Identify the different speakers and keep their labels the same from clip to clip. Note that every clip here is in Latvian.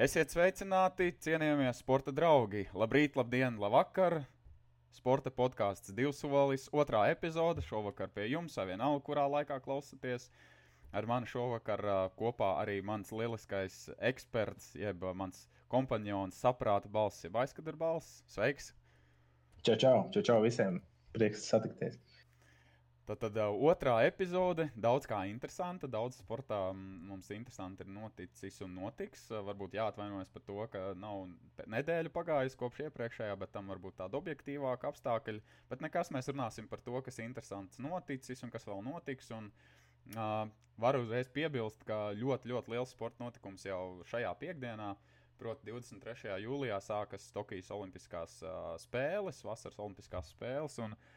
Speaker 1: Esiet sveicināti, cienījamie sporta draugi! Labrīt, labdien, labvakar! Sporta podkāsts divs solis, otrā epizode šovakar pie jums, vienalga, kurā laikā klausāties. Ar mani šovakar kopā arī mans lieliskais eksperts, jeb mans kompanjons, saprāta balss, jeb aizkadra balss. Sveiks!
Speaker 2: Čau, čau, čau, čau visiem! Prieks satikties!
Speaker 1: Tad, tad uh, otrā epizode, daudz kā interesanta. Daudz sportā mums interesanti ir noticis un notiks. Uh, varbūt jāatvainojas par to, ka nav nedēļa pagājusi kopš iepriekšējā, bet tam varbūt tāda objektīvāka apstākļa. Bet nekas mēs runāsim par to, kas interesants noticis un kas vēl notiks. Un, uh, varu uzreiz piebilst, ka ļoti, ļoti liels sporta notikums jau šajā piekdienā. Proti, 23. jūlijā sākas Tokijas Olimpiskās uh, spēles, vasaras Olimpiskās spēles. Un, uh,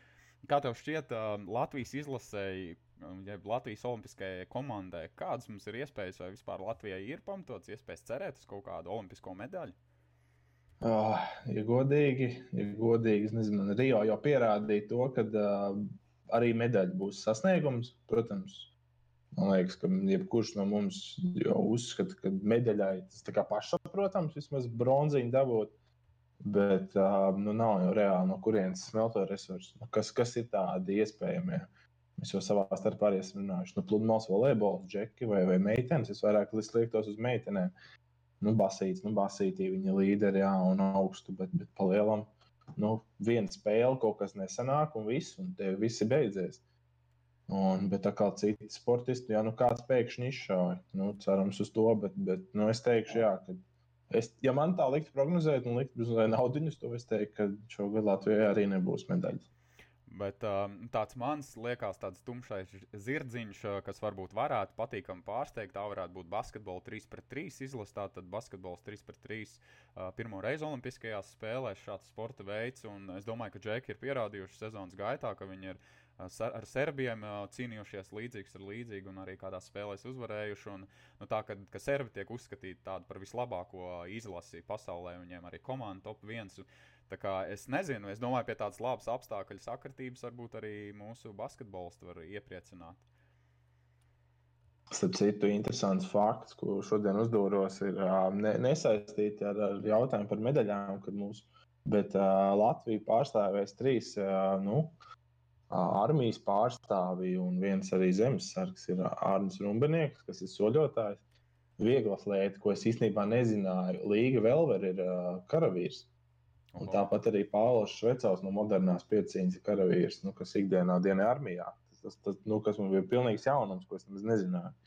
Speaker 1: Kā tev šķiet, Latvijas izlasēji, ja Latvijas olimpiskajai komandai, kādas mums ir iespējas, vai vispār Latvijai ir pamatots iespējas cerēt uz kaut kādu olimpisko medaļu?
Speaker 2: Oh, ja godīgi, ja godīgi, nezinu, Rio jau pierādīja to, ka uh, arī medaļa būs sasniegums. Protams, man liekas, ka jebkurš no mums jau uzskata, ka medaļai tas ir pašsaprotams, vismaz bronziņu dabūt. Bet nu, nav jau reāli no kurienes smelto resursi. Nu, kas, kas ir tādi iespējamie? Mēs jau savā starpā arī esam runājuši. Nu, pludmales volejbols, džeki vai, vai meitenes. Es vairāk liektos uz meitenēm. Nu, basīts, nu, basītī viņa līderi, jā, un augstu, bet, bet palielam. Nu, viena spēle, kaut kas nesanāk, un viss, un tev viss ir beidzies. Un, bet kā citi sportisti, ja nu kāds pēkšņi izšāva, nu, cerams uz to, bet, bet nu, es teikšu, jā, ka Es, ja man tā liktu prognozēt, un liktu naudiņus, to es teiktu, ka šogad Latvijai arī nebūs medaļas.
Speaker 1: Bet tāds mans liekas, tāds tumšais zirdziņš, kas varbūt varētu patīkami pārsteigt, tā varētu būt basketbola 3 pret 3 izlase. Tātad basketbols 3 pret 3 uh, pirmo reizi Olimpiskajās spēlēs šāds sporta veids. Un es domāju, ka Džeki ir pierādījuši sezonas gaitā, ka viņi ir ar serbiem cīnījušies līdzīgs ar līdzīgu un arī kādās spēlēs uzvarējuši. Un, nu, tā, ka serbi tiek uzskatīti par vislabāko izlasi pasaulē, viņiem arī komanda top 1. Es nezinu, es domāju, pie tādas labas apstākļu sakritības varbūt arī mūsu basketbolistu var iepriecināt.
Speaker 2: Starp citu, interesants fakts, ko šodien uzdūros, ir ne, nesaistīti ar, ar jautājumu par medaļām, kad mūsu, bet uh, Latvija pārstāvēs trīs uh, nu, armijas pārstāvji un viens arī zemesargs ir Arnēs Rumbenieks, kas ir soļotājs. Viegla lieta, ko es īstenībā nezināju, Līga Velver ir uh, karavīrs. Un tāpat arī Pāvils Švecels no modernās piecīņas ir karavīrs, nu, kas ikdienā dienā armijā. Tas, tas, tas nu, kas man bija pilnīgs jaunums, ko es nemaz nezināju.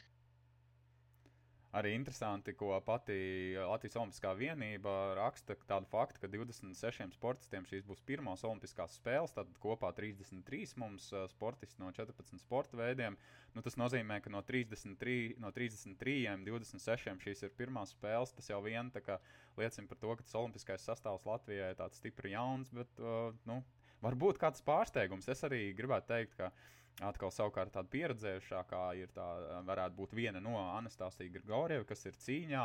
Speaker 1: Arī interesanti, ko pati Latvijas Olimpiskā vienība raksta tādu faktu, ka 26 sportistiem šīs būs pirmās Olimpiskās spēles. Tad kopā 33 mums sportisti no 14 sporta veidiem. Nu, tas nozīmē, ka no 33, no 33 26 šīs ir pirmās spēles. Tas jau vien liecina par to, ka tas Olimpiskais sastāvs Latvijai ir tāds stipri jauns, bet uh, nu, varbūt kāds pārsteigums. Es arī gribētu teikt, ka Atkal savukārt tāda pieredzējušākā ir tā, varētu būt viena no Anastasija Grigorieva, kas ir cīņā.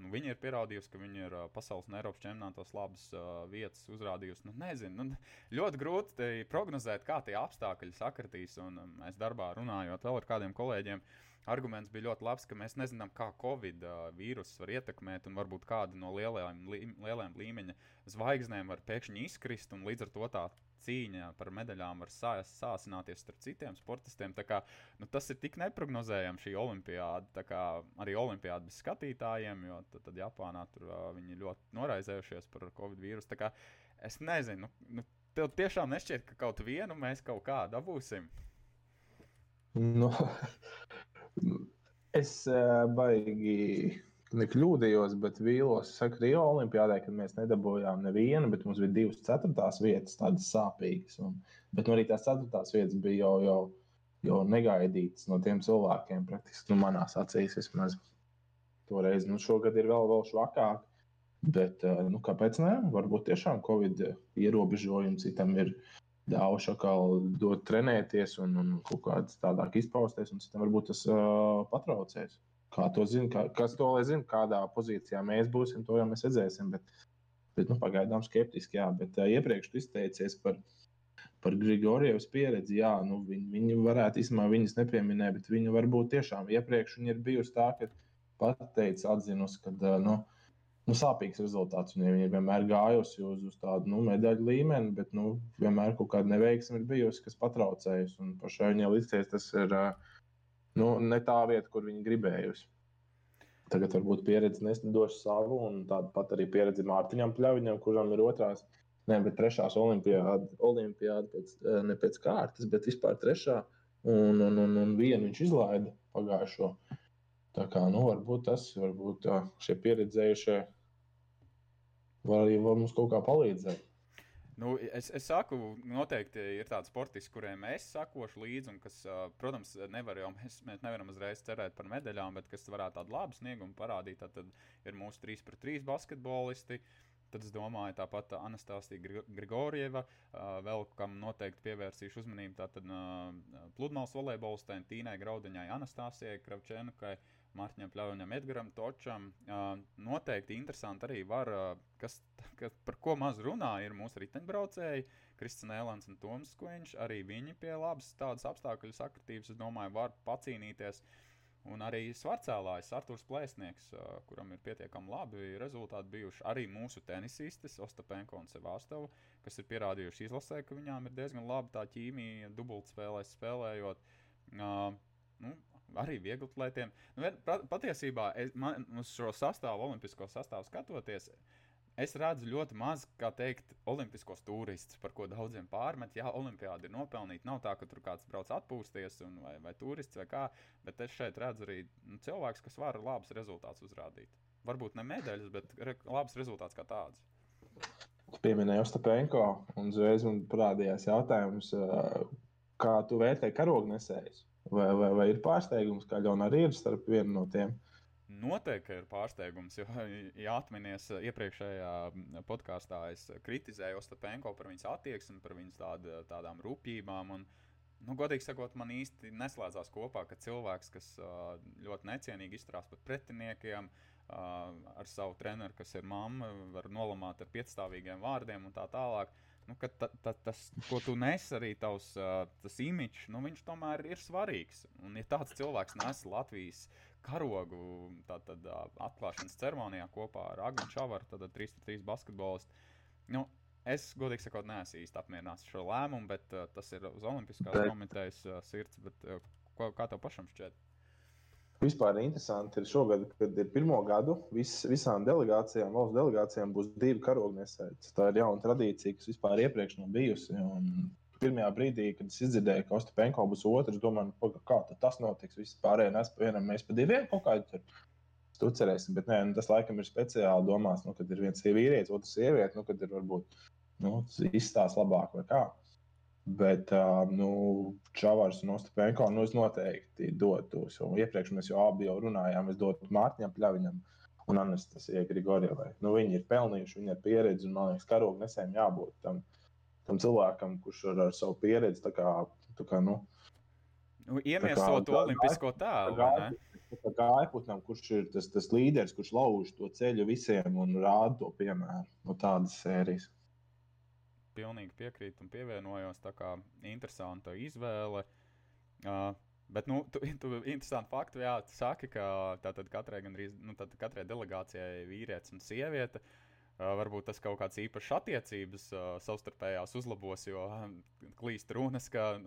Speaker 1: Nu, viņa ir pierādījusi, ka viņa ir uh, pasaules un Eiropas čempionātos labas uh, vietas uzrādījusi. Nu, nezinu, nu, ļoti grūti prognozēt, kā tie apstākļi sakritīs. Un um, mēs darbā runājot vēl ar kādiem kolēģiem, arguments bija ļoti labs, ka mēs nezinām, kā Covid vīruss var ietekmēt, un varbūt kāda no lielajām, li, lielajām līmeņa zvaigznēm var pēkšņi izkrist, un līdz ar to tā cīņa par medaļām var sā, sāsināties starp citiem sportistiem. Kā, nu, tas ir tik neparedzējami šī olimpiāda, kā arī olimpiāda bez skatītājiem, jo tad, tad Japānā tur uh, viņi ļoti noraizējušies par covid vīrusu. Kā, es nezinu, nu, tev tiešām nešķiet, ka kaut vienu mēs kaut kā dabūsim.
Speaker 2: Nu, es uh, baigi nekļūdījos, bet vīlos Rio Olimpijādē, kad mēs nedabūjām nevienu, bet mums bija divas ceturtās vietas, tādas sāpīgas. Un, bet nu, arī tās ceturtās vietas bija jau, jau, jau negaidītas no tiem cilvēkiem, praktiski nu, manās acīs vismaz. Toreiz, nu, šogad ir vēl, vēl švakāk. Bet, nu, kāpēc ne? Varbūt tiešām Covid ierobežojumi citam ir ļaujuši atkal dot trenēties un, un kaut kādā tādāk izpausties, un citam varbūt tas uh, patraucēs. Kā to zina, kā, kas to lai zina, kādā pozīcijā mēs būsim, to jau mēs redzēsim. Bet, bet nu, pagaidām skeptiski, jā. Bet uh, iepriekš izteicies par, par Grigorievas pieredzi. Jā, nu, viņi, viņi varētu īstenībā viņas nepieminēt, bet viņa varbūt tiešām iepriekš viņa ir bijusi tā, ka pat teica atzinusi, ka uh, nu, nu, sāpīgs rezultāts. Viņa, viņa vienmēr gājusi uz, uz tādu nu, medaļu līmeni, bet nu, vienmēr kaut kāda neveiksme ir bijusi, kas patraucējusi. Un pašai viņai līdzies tas ir nu, ne tā vieta, kur viņa gribējusi. Tagad varbūt pieredze nesniedz savu, un tāda pat arī pieredze Mārtiņam Pļaviņam, kuram ir otrās, ne, bet trešās olimpiāda, olimpiāda pēc, ne pēc kārtas, bet vispār trešā. Un, un, un, un vienu viņš izlaida pagājušo. Tā kā nu, varbūt tas, varbūt šie pieredzējušie var arī var mums kaut kā palīdzēt.
Speaker 1: Nu, es, es saku, noteikti ir tādi sportisti, kuriem es sakošu līdzi, un kas, protams, nevar jau, mēs, mēs nevaram uzreiz cerēt par medaļām, bet kas varētu tādu labu sniegumu parādīt. Tad ir mūsu 3 pret 3 basketbolisti. Tad es domāju, tāpat Anastasija Grigorieva, vēl kam noteikti pievērsīšu uzmanību. Tātad pludmales volejbolistēm Tīnai Graudiņai, Anastasijai Kravčēnukai. Uh, Mārtiņam Pļaunam, Edgars Točam. Noteikti interesanti arī var, kas, kas, par ko maz runā, ir mūsu riteņbraucēji, Kristina Elans un Toms Skuiņš. Arī viņi pie labas tādas apstākļu sakritības, es domāju, var pacīnīties. Un arī svarcēlājs Arthurs Plēsnieks, kuram ir pietiekami labi rezultāti bijuši. Arī mūsu tenisistes, Ostapenko un Sevastova, kas ir pierādījuši izlasē, ka viņām ir diezgan laba tā ķīmija, dubultspēlēs spēlējot. Uh, nu, arī vieglatlētiem. Nu, patiesībā es, man, uz šo sastāvu, olimpisko sastāvu skatoties, es redzu ļoti maz, kā teikt, olimpiskos turistus, par ko daudziem pārmet. Jā, olimpiāda ir nopelnīta. Nav tā, ka tur kāds brauc atpūsties un, vai, vai turists vai kā, bet es šeit redzu arī nu, cilvēks, kas var labus rezultātus uzrādīt. Varbūt ne medaļas, bet re, labs rezultāts kā tāds.
Speaker 2: Pieminēju Ostapenko, un uzreiz man parādījās jautājums, kā tu vērtē karognesējus? Vai, vai, vai ir pārsteigums, ka Ļona arī ir starp vienu no tiem?
Speaker 1: Noteikti ir pārsteigums, jo, ja atminaties, iepriekšējā podkāstā es kritizēju Ostapenko par viņas attieksmi, par viņas tād, tādām rūpībām. Un, nu, godīgi sakot, man īsti neslēdzās kopā, ka cilvēks, kas ļoti necienīgi izturās pret pretiniekiem, ar savu treneru, kas ir mamma, var nolamāt ar piecstāvīgiem vārdiem un tā tālāk nu, ka ta, ta, tas, ko tu nes arī tavs tas imidžs, nu, viņš tomēr ir svarīgs. Un, ja tāds cilvēks nes Latvijas karogu tātad, atklāšanas ceremonijā kopā ar Agnēnu Čavaru, tad 3-3 basketbolistu, nu, es godīgi sakot, neesmu īsti apmierināts ar šo lēmumu, bet uh, tas ir uz Olimpiskās komitejas uh, sirds. Bet, uh, ko, kā tev pašam šķiet?
Speaker 2: Vispār interesanti ir šogad, kad ir pirmo gadu, vis, visām delegācijām, valsts delegācijām būs divi karognesēji. Tā ir jauna tradīcija, kas vispār iepriekš nav bijusi. Un pirmajā brīdī, kad es dzirdēju, ka Ostapenko būs otrs, domāju, kā tas notiks. Visi pārējie nes pa vienam, mēs pa diviem kaut kādā tur. Tu cerēsi, bet nē, nu, tas laikam ir speciāli domās, nu, kad ir viens vīrietis, otrs sieviete, nu, kad ir varbūt nu, izstāsts labāk vai kā. Bet nu, Čavārs un Ostapenko nu, noteikti dotos. Iepriekš mēs jau abi jau runājām, es dotu Mārtiņam Pļaviņam un Anastasijai Grigorjevai. Nu, viņi ir pelnījuši, viņi ir pieredzi un man liekas, karogu nesējiem jābūt tam, tam cilvēkam, kurš ar, ar savu pieredzi tā kā, tā kā nu,
Speaker 1: Nu, iemiesot to olimpisko tēlu.
Speaker 2: Tā kā aiputnam, kurš ir tas, tas līderis, kurš lauž to ceļu visiem un rāda to piemēru no tādas sērijas
Speaker 1: pilnīgi piekrītu un pievienojos. Tā kā interesanta izvēle. Uh, Bet, nu, tu, tu interesanti faktu, jā, tu saki, ka tātad katrai, gandrīz, nu, tātad katrai delegācijai ir vīrietis un sieviete. Uh, varbūt tas kaut kāds īpašs attiecības uh, savstarpējās uzlabos, jo uh, klīst runas, ka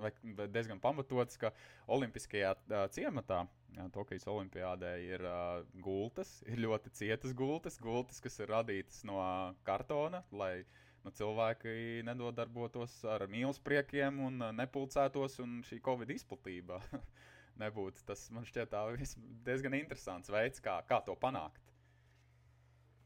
Speaker 1: diezgan pamatots, ka Olimpiskajā uh, ciematā, uh, Tokijas Olimpiādē, ir uh, gultas, ir ļoti cietas gultas, gultas, kas ir radītas no kartona, lai uh, nu, cilvēki nedodarbotos ar mīlespriekiem un uh, nepulcētos, un šī covid izplatība nebūtu. Tas man šķiet diezgan interesants veids, kā, kā to panākt.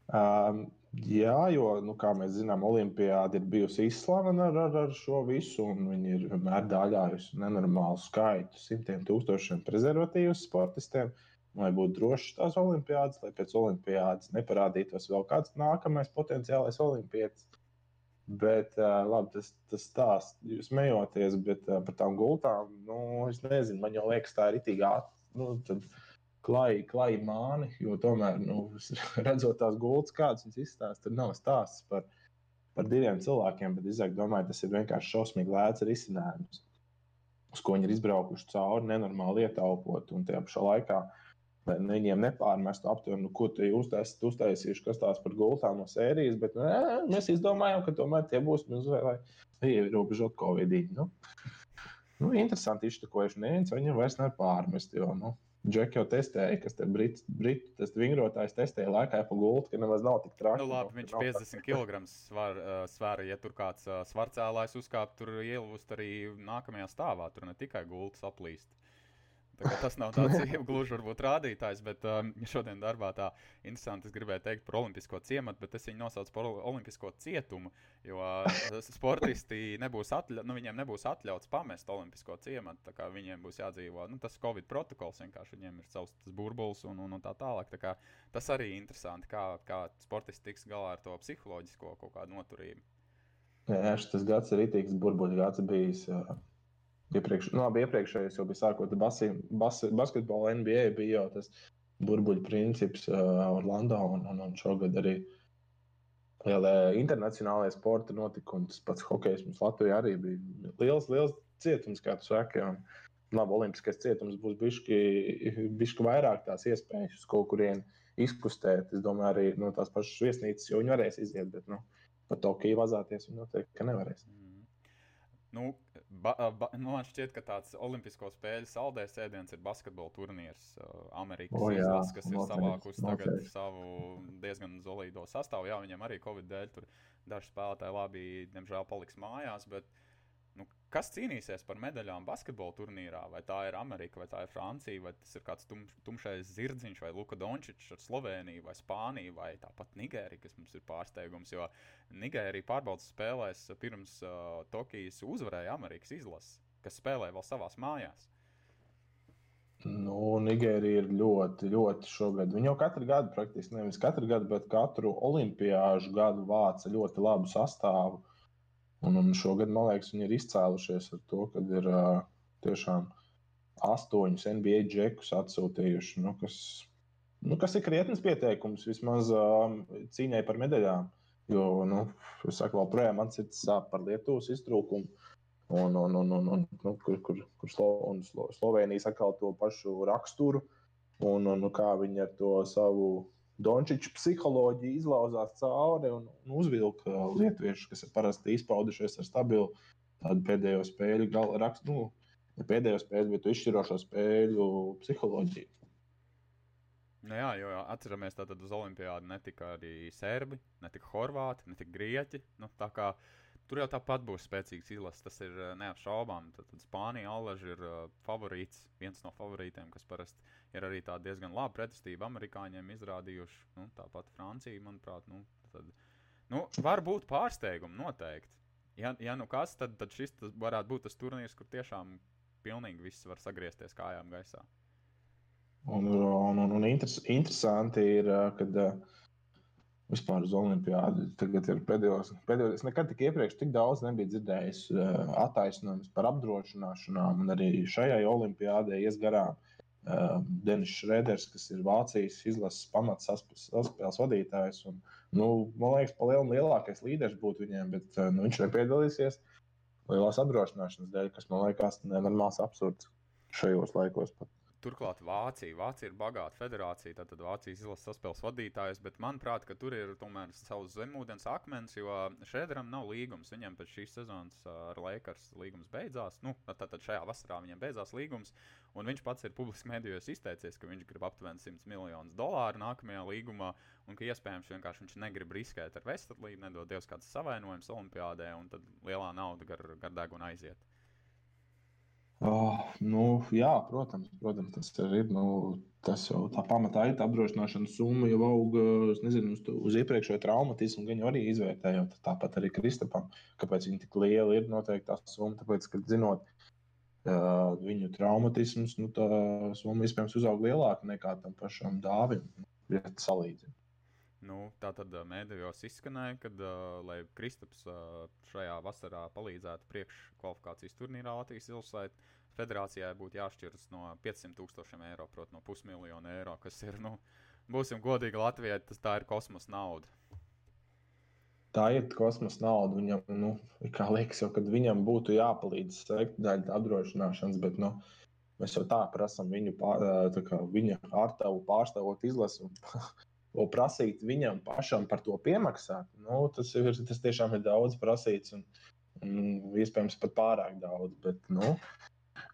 Speaker 2: Um, jā, jo, nu, kā mēs zinām, Olimpijāda ir bijusi izslavena ar, ar, ar šo visu, un viņi ir vienmēr dāļājusi nenormālu skaitu, simtiem tūkstošiem prezervatīvu sportistiem. Lai būtu drošs tās olimpiādas, lai pēc olimpiādas neparādītos vēl kāds nākamais potenciālais olimpietis. Bet, uh, labi, tas, tas stāsts, jūs smejoties, bet uh, par tām gultām, nu, es nezinu, man jau liekas, tā ir itī nu, klāji, klāji māni, jo tomēr, nu, redzot tās gultas, kādas viņas izstāsta, tur nav stāsts par, par diviem cilvēkiem, bet, izāk, domāju, tas ir vienkārši šausmīgi lēts risinājums, uz ko viņi ir izbraukuši cauri, nenormāli ietaupot, un tajā pašā laikā viņiem nepārmestu aptuveni, nu, ko tie uztaisīt, uztaisījuši, kas tās par gultām no sērijas. Bet nē, mēs izdomājām, ka tomēr tie būs mazliet ierobežot Covid. Nu, nu, interesanti izštukojuši. Neviens viņam vairs nepārmest. Jo, nu, Džeki jau testēja, kas te britu brit, vingrotājs testēja laikā pa gultu, ka nemaz nav tik traki.
Speaker 1: Nu, labi, viņš 50 kg svar, svēra, ja tur kāds svarcēlājs uzkāp, tur ielūst arī nākamajā stāvā. Tur ne tikai gultas aplīst. Tas nav tāds gluži varbūt rādītājs, bet um, šodien darbā tā interesanti. Es gribēju teikt par olimpisko ciematu, bet es viņu nosaucu par olimpisko cietumu. Jo uh, sportisti nebūs, atļa, nu, nebūs atļauts pamest olimpisko ciematu. Viņiem būs jādzīvo nu, tas Covid protokols, vienkārši viņiem ir savs burbulis un, un, un tā tālāk. Tā kā, tas arī ir interesanti, kā, kā sportisti tiks galā ar to psiholoģisko kaut kādu noturību.
Speaker 2: Jā, šis gads ir rītīgs burbuļu gads bijis. Jā Iepriekš, nu, labi, iepriekšējais jau bija sākot ar basi, basketbolu, NBA bija jau tas burbuļu princips uh, Orlando un, un, un šogad arī lielie internacionālajie sporta notikumi. Tas pats hokejs mums Latvijā arī bija liels, liels cietums, kā tu saki. Un, labi, olimpiskais cietums būs bišķi vairāk tās iespējas uz kaut kurien izkustēt. Es domāju, arī no tās pašas viesnīcas, jo viņi varēs iziet, bet nu, pat Tokiju vazāties viņi noteikti nevarēs. Mm.
Speaker 1: Nu, ba, ba, nu, man šķiet, ka tāds Olimpisko spēļu saldējs ēdiens ir basketbola turnīrs. Amerikas oh, izlases, kas ir savākusi tagad savu diezgan solīdo sastāvu. Jā, viņiem arī Covid dēļ tur daži spēlētāji labi, diemžēl, paliks mājās. Bet, uh, Nu, kas cīnīsies par medaļām basketbola turnīrā? Vai tā ir Amerika, vai tā ir Francija, vai tas ir kāds tum, tumšais zirdziņš, vai Luka Dončičs ar Sloveniju, vai Spāniju, vai tāpat Nigērija, kas mums ir pārsteigums. Jo Nigērija pārbaudas spēlēs pirms uh, Tokijas uzvarēja Amerikas izlases, kas spēlē vēl savās mājās.
Speaker 2: Nu, Nigērija ir ļoti, ļoti šogad. Viņa jau katru gadu, praktiski nevis katru gadu, bet katru olimpiāžu gadu vāca ļoti labu sastāvu. Un, un šogad, man liekas, viņi ir izcēlušies ar to, ka ir uh, tiešām astoņus NBA džekus atsūtījuši, nu, kas, nu, kas ir krietnes pieteikums vismaz uh, cīņai par medaļām. Jo, nu, es saku, vēl projām man sirds sāp par Lietuvas iztrūkumu. Un, un, un, un, un, nu, kur kur, kur Slo, un Slo, Slovenija sakal to pašu raksturu, un, un, un kā viņi ar to savu Dončiča psiholoģija izlauzās cauri un, un uzvilka lietuviešus, kas ir parasti izpaudušies ar stabilu pēdējo spēļu, gala, rakst, nu, ne pēdējo spēļu, bet izšķirošo spēļu psiholoģiju.
Speaker 1: Nu jā, jo atceramies, ka uz Olimpijādu netika arī serbi, netika horvāti, netika grieķi. Nu, kā, tur jau tāpat būs spēcīgs izlases, tas ir neapšaubām. Tad, tad Spānija Allaži ir uh, favorīts, viens no favorītiem, kas parasti ir arī diezgan laba pretestība amerikāņiem izrādījuši. Nu, tāpat Francija, manuprāt, nu, tad, nu, var būt pārsteigumi noteikti. Ja, ja nu kas, tad, tad šis varētu būt tas turnīrs, kur tiešām pilnīgi viss var sagriezties kājām gaisā.
Speaker 2: Un, un, un, un interes, interesanti ir, kad vispār uz Olimpādu tagad ir pēdējos, pēdējos. Es nekad tik iepriekš tik daudz nebiju dzirdējis attaisnojumus par apdrošināšanām, un arī šajai Olimpādē ies garām. Uh, Denis Šrēders, kas ir Vācijas izlases pamats saspēles vadītājs. Un, nu, man liekas, pa lielam lielākais līderis būtu viņiem, bet uh, nu, viņš nepiedalīsies lielās apdrošināšanas dēļ, kas man liekas nenormāls absurds šajos laikos. Pat.
Speaker 1: Turklāt Vācija. Vācija ir bagāta federācija, tātad Vācijas izlases saspēles vadītājs, bet manuprāt, tur ir tomēr savs zemūdens akmens, jo Šēderam nav līgums. Viņam pēc šīs sezonas ar Lakers līgums beidzās. Nu, tātad šajā vasarā viņam beidzās līgums, un viņš pats ir publiski medijos izteicies, ka viņš grib aptuveni 100 miljonus dolāru nākamajā līgumā, un ka iespējams vienkārši viņš negrib riskēt ar veselību, nedod Dievs kāds savainojums Olimpijādē, un tad lielā nauda gar, gar degunu aiziet.
Speaker 2: Oh, nu, jā, protams, protams, tas ir. Nu, tas jau tā pamatā ir tā apdrošināšanas summa, jau aug nezinu, uz, uz iepriekšējo traumatismu. Jau arī izvērtējot, tāpat arī Kristapam, kāpēc viņa tik liela ir noteikti tā summa. Tāpēc, kad zinot uh, viņu traumatismus, nu, tā summa iespējams uzaug lielāka nekā tam pašam dāvim, ja salīdzinām.
Speaker 1: Nu, tā tad mēdījos izskanēja, ka, uh, lai Kristaps uh, šajā vasarā palīdzētu priekškvalifikācijas turnīrā Latvijas izlasē, federācijai būtu jāšķiras no 500 tūkstošiem eiro, proti, no pusmiljona eiro, kas ir, nu, būsim godīgi, Latvijai tas tā ir kosmosa nauda.
Speaker 2: Tā ir kosmosa nauda. Viņam, nu, kā liekas, jau, kad viņam būtu jāpalīdz sekot daļu apdrošināšanas, bet, nu, Mēs jau tā prasām viņu, pār, kā, viņa ārtavu pārstāvot izlasi un, un prasīt viņam pašam par to piemaksāt. Nu, tas, ir, tas tiešām ir daudz prasīts un, un iespējams pat pārāk daudz. Bet, nu,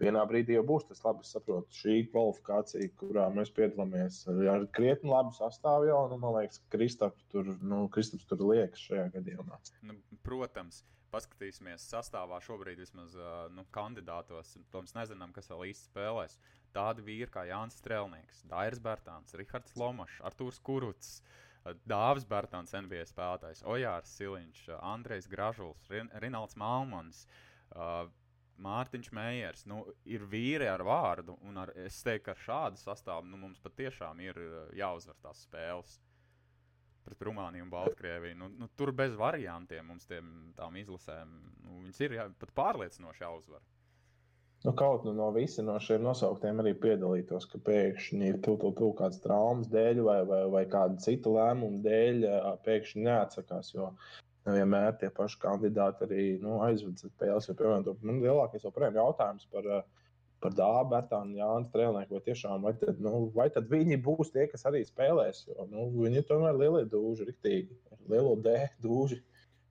Speaker 2: vienā brīdī jau būs tas labi. Es saprotu, šī kvalifikācija, kurā mēs piedalāmies, ar krietni labu sastāvu jau, nu, man liekas, Kristaps tur, nu, Kristaps tur liekas šajā gadījumā.
Speaker 1: Nu, protams. Paskatīsimies sastāvā šobrīd vismaz nu, kandidātos. Protams, nezinām, kas vēl īsti spēlēs. Tādi vīri kā Jānis Strelnieks, Dairis Bērtāns, Rihards Lomašs, Artūrs Kuruts. Dāvis Bērtāns, NBA spēlētājs, Ojārs Siliņš, Andrejs Gražuls, Rin Rinalds Malmans, uh, Mārtiņš Meijers nu, ir vīri ar vārdu, un ar, es teiktu, ka ar šādu sastāvu nu, mums patiešām ir uh, jāuzvar tās spēles pret Rumāniju un Baltkrieviju. Nu, nu, tur bez variantiem mums tiem, tām izlasēm nu, ir jā, pat pārliecinoši jāuzvar.
Speaker 2: Nu, kaut nu no visiem no šiem nosauktiem arī piedalītos, ka pēkšņi ir tu, tu, tu, kāds traumas dēļ vai, vai, vai kāda cita lēmuma dēļ pēkšņi neatsakās. Jo nevienmēr tie paši kandidāti arī nu, aizved spēles. Jo, piemēram, man lielākais joprojām jautājums par, par Dābu, Bērtānu, Jānu Strēlnieku, vai tiešām vai tad, nu, vai tad viņi būs tie, kas arī spēlēs. Jo nu, viņi tomēr lielie dūži, riktīgi, lielo D dūži.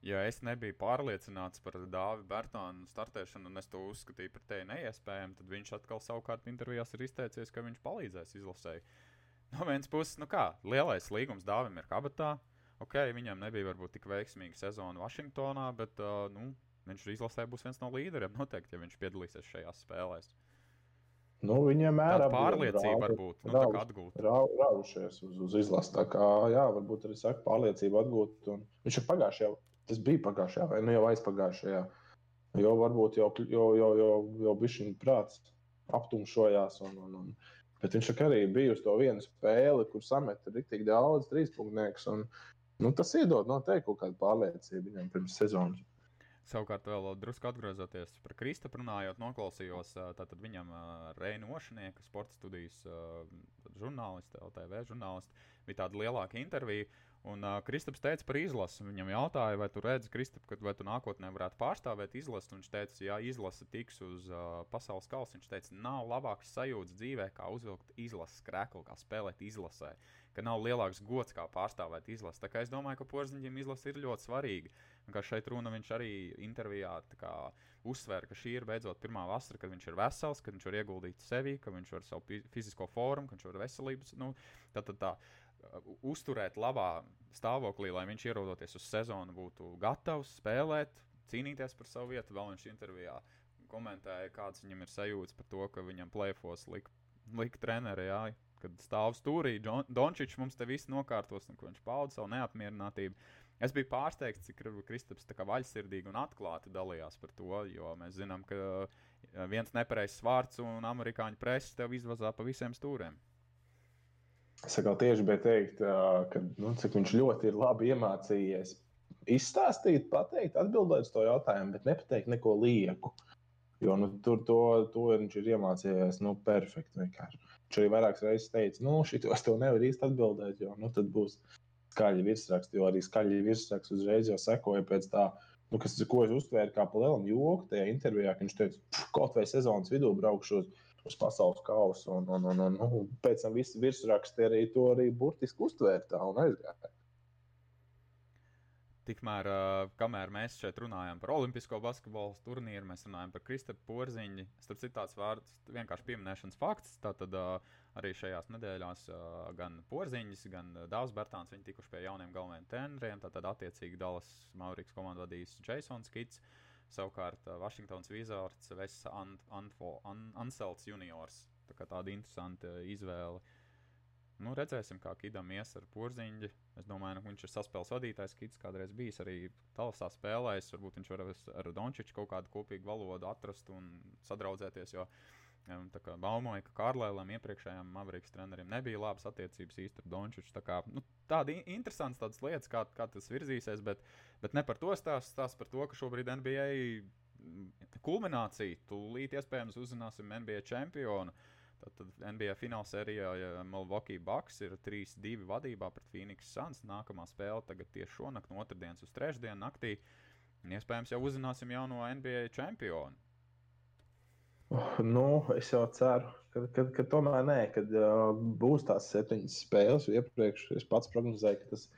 Speaker 1: Ja es nebiju pārliecināts par Dāvidu Bērtānu startēšanu, un es to uzskatīju par tevi neiespējamu, tad viņš atkal savukārt intervijās ir izteicies, ka viņš palīdzēs izlasēji. No vienas puses, nu kā, lielais līgums Dāvim ir kabatā. Ok, viņam nebija varbūt tik veiksmīga sezona Vašingtonā, bet uh, nu, viņš izlasē būs viens no līderiem noteikti, ja viņš piedalīsies šajās spēlēs.
Speaker 2: Nu, viņam ir
Speaker 1: pārliecība, varbūt nu, rauž, atgūt.
Speaker 2: Ra, raušies uz, uz izlasi. Tā kā, jā, varbūt arī saka, pārliecību atgūt. Un viņš ir pagājušajā, tas bija pagājušajā, vai nu jau aizpagājušajā. Jo varbūt jau, jau, jau, jau, jau bija šī prāts aptumšojās. Un, un, un, bet viņš arī bija uz to vienu spēli, kur sameta tik daudz trīspunktniekus. Nu, tas iedod noteikti kaut kādu pārliecību viņam pirms sezonas.
Speaker 1: Savukārt, vēl drusku atgriežoties pie Kristapam, runājot, noklausījos tātad viņam Reina Ošanieka, sporta studijas žurnālisti, LTV žurnālisti. Bija tāda lielāka intervija, Un uh, Kristaps teica par izlasi. Viņam jautāja, vai tu redzi, Kristap, ka vai tu nākotnē varētu pārstāvēt izlasi. Viņš teica, ja izlase tiks uz uh, pasaules kausa, viņš teica, nav labāks sajūta dzīvē, kā uzvilkt izlases krēklu, kā spēlēt izlasē. Ka nav lielāks gods, kā pārstāvēt izlasi. Tā kā es domāju, ka porziņģim izlase ir ļoti svarīga. Un kā šeit runa viņš arī intervijā uzsvēra, ka šī ir beidzot pirmā vasara, kad viņš ir vesels, kad viņš var ieguldīt sevi, ka viņš var savu fizisko formu, ka viņš var veselības. Nu, tā, tā, tā. Uzturēt labā stāvoklī, lai viņš ierodoties uz sezonu būtu gatavs spēlēt, cīnīties par savu vietu. Vēl viņš intervijā komentēja, kāds viņam ir sajūta par to, ka viņam plēfos lika lik treneri. Jā, kad stāv stūrī, Dončičs mums te viss nokārtos, un viņš pauda savu neapmierinātību. Es biju pārsteigts, cik Kristaps vaļsirdīgi un atklāti dalījās par to, jo mēs zinām, ka viens nepareizs vārds un amerikāņu presa tev izvazā pa visiem stūriem.
Speaker 2: Es atkal tieši biju teikt, ka nu, viņš ļoti labi iemācījies izstāstīt, pateikt, atbildēt uz to jautājumu, bet nepateikt neko lieku. Jo nu, tur to, to viņš ir iemācījies nu, perfekti. Vienkārši. Viņš arī vairākas reizes teica, nu, šito es tev nevaru īsti atbildēt, jo nu, tad būs skaļi virsraksti, jo arī skaļi virsraksti uzreiz jau sekoja pēc tā. Nu, kas, ko es uztvēru kā pa lielam joku tajā intervijā, ka viņš teica, kaut vai sezonas vidū braukšu uz uz pasaules kausa. Un, un, un, un, un pēc tam visi virsraksti arī to arī burtiski uztvērtā un aizgāja.
Speaker 1: Tikmēr, kamēr mēs šeit runājam par Olimpisko basketbola turnīru, mēs runājam par Kristapam Porziņu. Starp citu, tāds vārds vienkārši pieminēšanas fakts. Tātad arī šajās nedēļās gan Porziņš, gan Dārzs Bērtāns tikuši pie jauniem galvenajiem treneriem. Tātad, attiecīgi, Dallas Maurīks komandu vadīs Jasons Kits. Uh, Savukārt Vašingtons Wizards Vesa Anselts juniors. Tā kā tāda interesanta izvēle. Nu, redzēsim, kā Kidam ies ar porziņu. Es domāju, ka viņš ir saspēles vadītājs. Kids kādreiz bijis arī Talasā spēlējis. Varbūt viņš var ar Dončiču kaut kādu kopīgu valodu atrast un sadraudzēties. Jo Tā kā baumoja, ka Kārlēlam iepriekšējiem Mavericks treneriem nebija labas attiecības īsti ar Dončiču. Tā kā, nu, tāda interesanta tādas lietas, kā, kā tas virzīsies, bet, bet ne par to stāst, stāst par to, ka šobrīd NBA kulminācija, tūlīt iespējams uzzināsim NBA čempionu. Tad, tad NBA finālsērijā ja Milwaukee Bucks ir 3-2 vadībā pret Phoenix Suns. Nākamā spēle tagad tieši šonakt, no otrdienas uz trešdienu naktī. Iespējams, jau uzzināsim jauno NBA čempionu.
Speaker 2: Nu, es jau ceru, ka, ka, ka tomēr nē, kad uh, būs tās septiņas spēles. Iepriekš es pats prognozēju, ka tas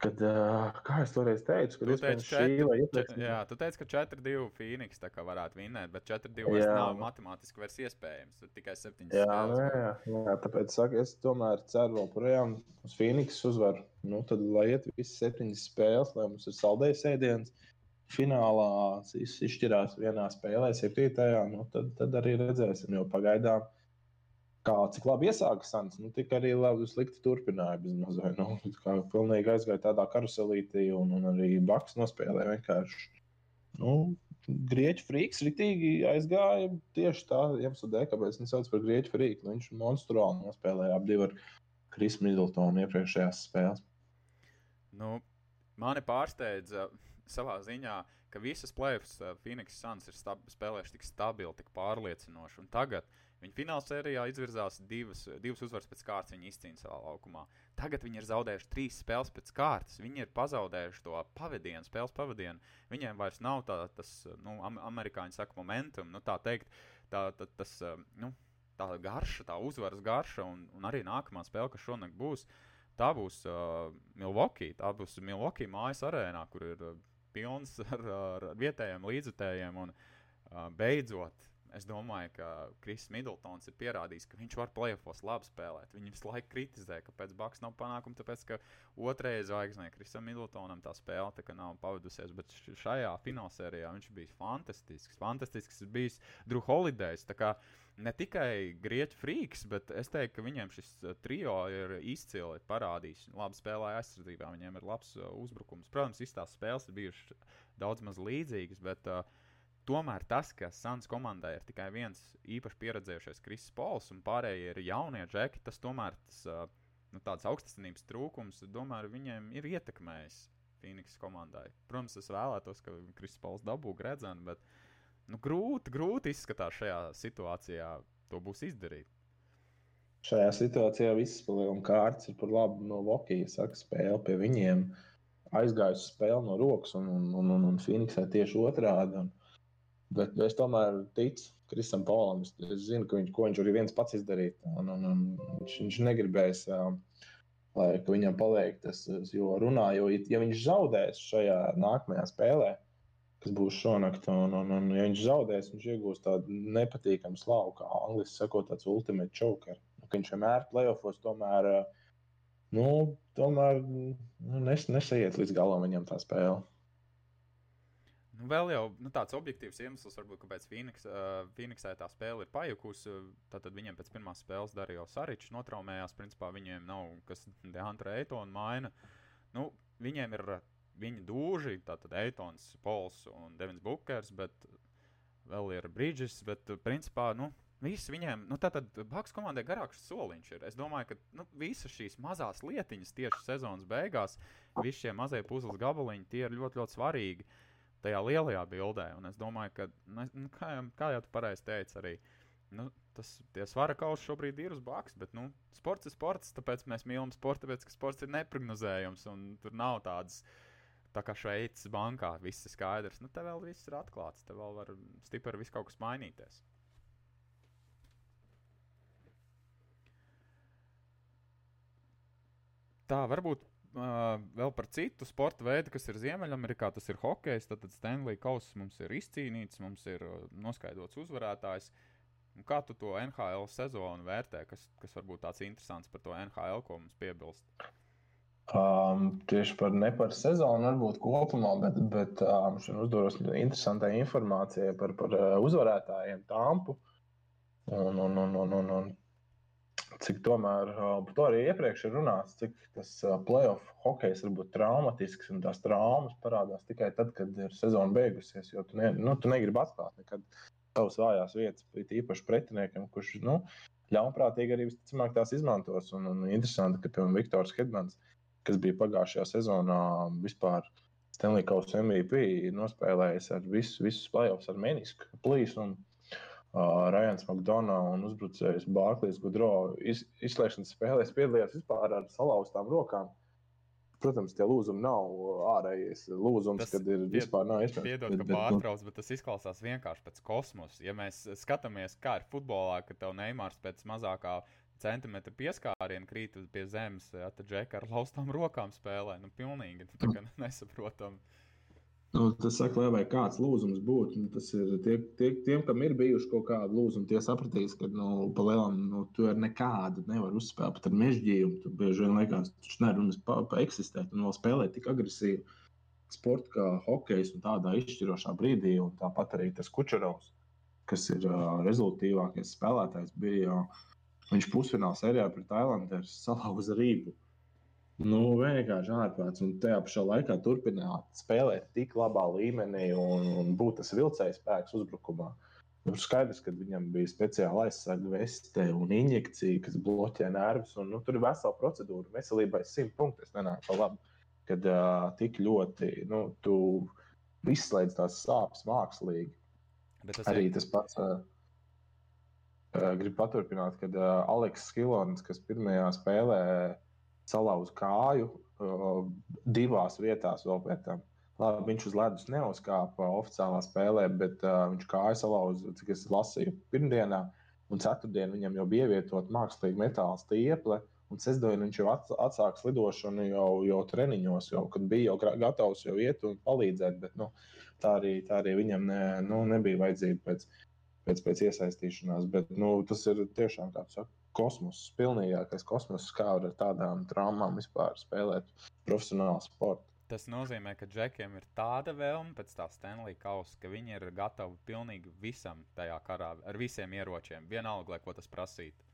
Speaker 2: Kad, uh, kā es toreiz teicu,
Speaker 1: kad es teicu, šī vai iepriekš. Jā, tu teici, ka 4-2 Phoenix tā kā varētu vinnēt, bet 4-2 vairs nav matemātiski vairs iespējams. Tur tikai 7
Speaker 2: jā, spēles. Jā, jā, jā, tāpēc saku, es tomēr ceru vēl projām uz Phoenix uzvaru. Nu, tad, lai iet visas 7 spēles, lai mums ir saldējs ēdiens, finālā izšķirās vienā spēlē, 7. Nu, tad, tad arī redzēsim, jo pagaidām kā cik labi iesāka Sants, nu, tik arī labi slikti turpināja. Bezmazai, nu, kā pilnīgi aizgāja tādā karuselītī, un, un arī Baks nospēlēja vienkārši. Nu, Grieķu frīks ritīgi aizgāja tieši tā iemesla dēļ, kāpēc viņš sauc par grieķu frīku. Nu, viņš monstruāli nospēlēja ap divu ar Krisu Middletonu iepriekšējās spēlēs.
Speaker 1: Nu, mani pārsteidza savā ziņā, ka visas plēsoņas uh, Phoenix Suns ir spēlējuši tik stabili, tik pārliecinoši. Un tagad Viņi fināla sērijā izvirzās divas, divas uzvaras pēc kārtas, viņi izcīnīja savā laukumā. Tagad viņi ir zaudējuši trīs spēles pēc kārtas. Viņi ir pazaudējuši to pavadienu, spēles pavadienu. Viņiem vairs nav tā, tas, nu, amerikāņu saka, momentum, nu, tā teikt, tā, tā, tas, nu, tā garša, tā uzvaras garša, un, un arī nākamā spēle, kas šonakt būs, tā būs uh, Milwaukee. Tā būs Milwaukee mājas arēnā, kur ir uh, pilns ar, ar vietējiem līdzutējiem. Un, uh, beidzot, Es domāju, ka Kris Middletons ir pierādījis, ka viņš var plēsofos labi spēlēt. Viņi visu laiku kritizē, kāpēc Baks nav panākuma, tāpēc ka otrajai zvaigznē Krisam Middletonam tā spēle tā nav pavadusies. Bet šajā finālsērijā viņš bija fantastisks. Fantastisks bijis Drew Holidays. Ne tikai grieķu frīks, bet es teiktu, ka viņiem šis uh, trio ir izcili parādījis. Labi spēlēja aizsardzībā, viņiem ir labs uh, uzbrukums. Protams, tās spēles ir bijušas daudz maz līdzīgas, bet uh, Tomēr tas, ka Suns komandai ir tikai viens īpaši pieredzējušais Kristis Pols un pārējie ir jaunie džeki, tas tomēr tas, nu, tāds augstasinības trūkums, domāju, viņiem ir ietekmējis Phoenix komandai. Protams, es vēlētos, ka Kristis Pols dabūtu gredzenu, bet nu, grūti, grūti izskatās šajā situācijā to būs izdarīt.
Speaker 2: Šajā situācijā viss spēlējuma kārtas ir par labu no Vokija. Saka, spēle pie viņiem aizgājusi spēle no rokas, un, un, un, un, un Phoenixai tieši otrādi. Un, Bet es tomēr ticu Kristam Polam. Es, es zinu, ka viņš, viņš arī viens pats izdarīt. Un, un, un viņš, viņš negribēs, lai viņam paliek tas, jo runā, jo ja viņš zaudēs šajā nākamajā spēlē, kas būs šonakt, un, un, un ja viņš zaudēs, viņš iegūs tādu nepatīkamu slavu, kā angļuiski sakot, tāds ultimate choker. Nu, viņš vienmēr plēsofos tomēr. Nu, tomēr nu, nes, nesaiet līdz galam viņam tā spēle.
Speaker 1: Nu, vēl jau nu, tāds objektīvs iemesls, varbūt, kāpēc Phoenix, uh, Phoenixai tā spēle ir pajukusi. Tad viņiem pēc pirmās spēles darīja Saričs, notraumējās. Principā viņiem nav kas Deantra Eitona maina. Nu, viņiem ir viņa dūži, tātad Eitons, Pols un Devins Bukers, bet vēl ir Bridges. Bet, principā, nu, Visi viņiem, nu, tātad Baks komandai garāks soliņš ir. Es domāju, ka nu, visas šīs mazās lietiņas tieši sezonas beigās, visi šie mazie puzles gabaliņi, tie ir ļoti, ļoti svarīgi. Uh, tajā lielajā bildē. Un es domāju, ka, nu, nu kā, jau, kā jau tu pareizi teici, arī nu, tas svara kausa šobrīd ir uz baks, bet nu, sports ir sports, tāpēc mēs mīlam sportu, tāpēc ka sports ir neprognozējams un tur nav tādas. Tā kā Šveices bankā viss ir skaidrs, nu te vēl viss ir atklāts, te vēl var stipri viss kaut kas mainīties. Tā varbūt Uh, vēl par citu sporta veidu, kas ir Ziemeļamerikā, tas ir hokejs. Tad Stanley Kauss mums ir izcīnīts, mums ir uh, noskaidrots uzvarētājs. Un kā tu to NHL sezonu vērtē, kas, kas varbūt tāds interesants par to NHL, ko mums piebilst?
Speaker 2: Um, tieši par ne par sezonu, varbūt kopumā, bet, bet um, šodien uzdoros interesantai informācijai par, par uh, uzvarētājiem Tampu. Un, un, un, un, un, un cik tomēr par to arī iepriekš ir runāts, cik tas playoff hokejs var būt traumatisks un tās traumas parādās tikai tad, kad ir sezona beigusies. Jo tu, ne, nu, tu negribi atklāt nekad savas vājās vietas, īpaši pretiniekam, kurš nu, ļaunprātīgi arī visticamāk tās izmantos. Un, un interesanti, ka piemēram Viktors Hedmans, kas bija pagājušajā sezonā vispār. Stanley Kausa MVP nospēlējis ar visu, visus playoffs ar menisku plīsu. Un, uh, Rajans Makdonalds un uzbrucējs Bārklīs Gudro iz, izslēgšanas spēlēs piedalījās vispār ar salauztām rokām. Protams, tie lūzumi nav ārējais lūzums, tas, kad ir pied, vispār nav iespējams.
Speaker 1: Piedod, ka pārtrauc, bet tas izklausās vienkārši pēc kosmosa. Ja mēs skatāmies, kā ir futbolā, kad tev Neimārs pēc mazākā centimetra pieskāriena krīt pie zemes, ja, tad džeka ar laustām rokām spēlē. Nu, pilnīgi nesaprotami.
Speaker 2: Nu, tas saka, lai kāds lūzums būtu, nu, tas ir tie, tie, tiem, kam ir bijuši kaut kādi lūzumi, tie sapratīs, ka nu, pa lielam nu, tu ar nekādu nevar uzspēlēt, pat ar mežģījumu. Tu bieži vien liekas, ka nevar pa, pa eksistēt un vēl spēlēt tik agresīvi sporta kā hokejs un tādā izšķirošā brīdī. Un tāpat arī tas Kučerovs, kas ir uh, rezultātīvākais spēlētājs, bija uh, viņš pusfināla sērijā pret Islanders salauza rību. Nu, vienkārši ārprāts. Un tajā pašā laikā turpināt spēlēt tik labā līmenī un, un būt tas vilcējs spēks uzbrukumā. Nu, skaidrs, ka viņam bija speciāla aizsarga veste un injekcija, kas bloķē nervus. Un, nu, tur ir vesela procedūra. Veselībai simt punkti. Tas nenāk pa labi. Kad uh, tik ļoti nu, tu izslēdz tās sāpes mākslīgi. Tas Arī ir... tas pats. Uh, Gribu paturpināt, kad uh, Aleks Skilons, kas pirmajā spēlē uh, salauza kāju divās vietās vēl pēc tam. Labi, viņš uz ledus neuzkāpa oficiālā spēlē, bet uh, viņš kāju salauza, cik es lasīju, pirmdienā. Un ceturtdienā viņam jau bija ievietota mākslīga metāla stieple. Un sestdien viņš jau atsāks lidošanu jau, jau treniņos, jau, kad bija jau gatavs jau iet un palīdzēt. Bet, nu, tā, arī, tā arī viņam ne, nu, nebija vajadzība pēc, pēc, pēc iesaistīšanās. Bet, nu, tas ir tiešām, tu saki, kosmoss, pilnīgākais kosmoss, kā ar tādām traumām vispār spēlēt profesionālu sportu.
Speaker 1: Tas nozīmē, ka džekiem ir tāda vēlme pēc tā Stanley kausa, ka viņi ir gatavi pilnīgi visam tajā karā, ar visiem ieročiem, vienalga, lai ko tas prasītu.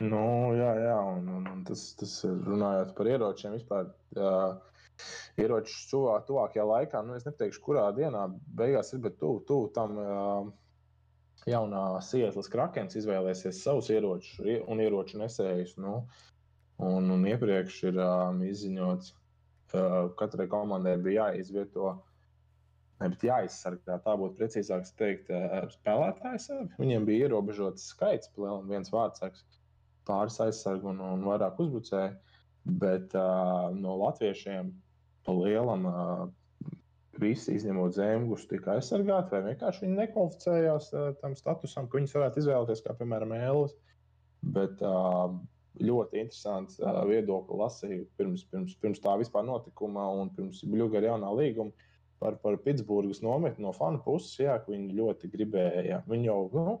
Speaker 2: Nu, jā, jā, un, un, un tas, tas ir runājot par ieročiem vispār. Uh, ieroču tuvā, tuvākajā laikā, nu, es neteikšu, kurā dienā beigās ir, bet tuvu tuv tam uh, jaunā Sietlas krakens izvēlēsies savus ieročus un ieroču nesējus. Nu, un, un iepriekš ir um, izziņots, ka katrai komandai bija jāizvieto. Ne, jāizsargā, tā būtu precīzāk teikt, uh, spēlētājs. Viņiem bija ierobežots skaits, plēlim, viens vārdsargs, pāris aizsargu un, un vairāk uzbrucēju. Bet uh, no latviešiem pa lielam uh, visi izņemot zemgus tika aizsargāti, vai vienkārši viņi nekvalificējās uh, tam statusam, ka viņus varētu izvēlēties, kā piemēram Ēlis. Bet uh, ļoti interesants uh, viedokli lasīju pirms, pirms, pirms tā vispār notikuma un pirms Bluegrass jaunā līguma par, par Pitsburgas nometni no fanu puses. Jā, viņi ļoti gribēja. Viņi jau, nu,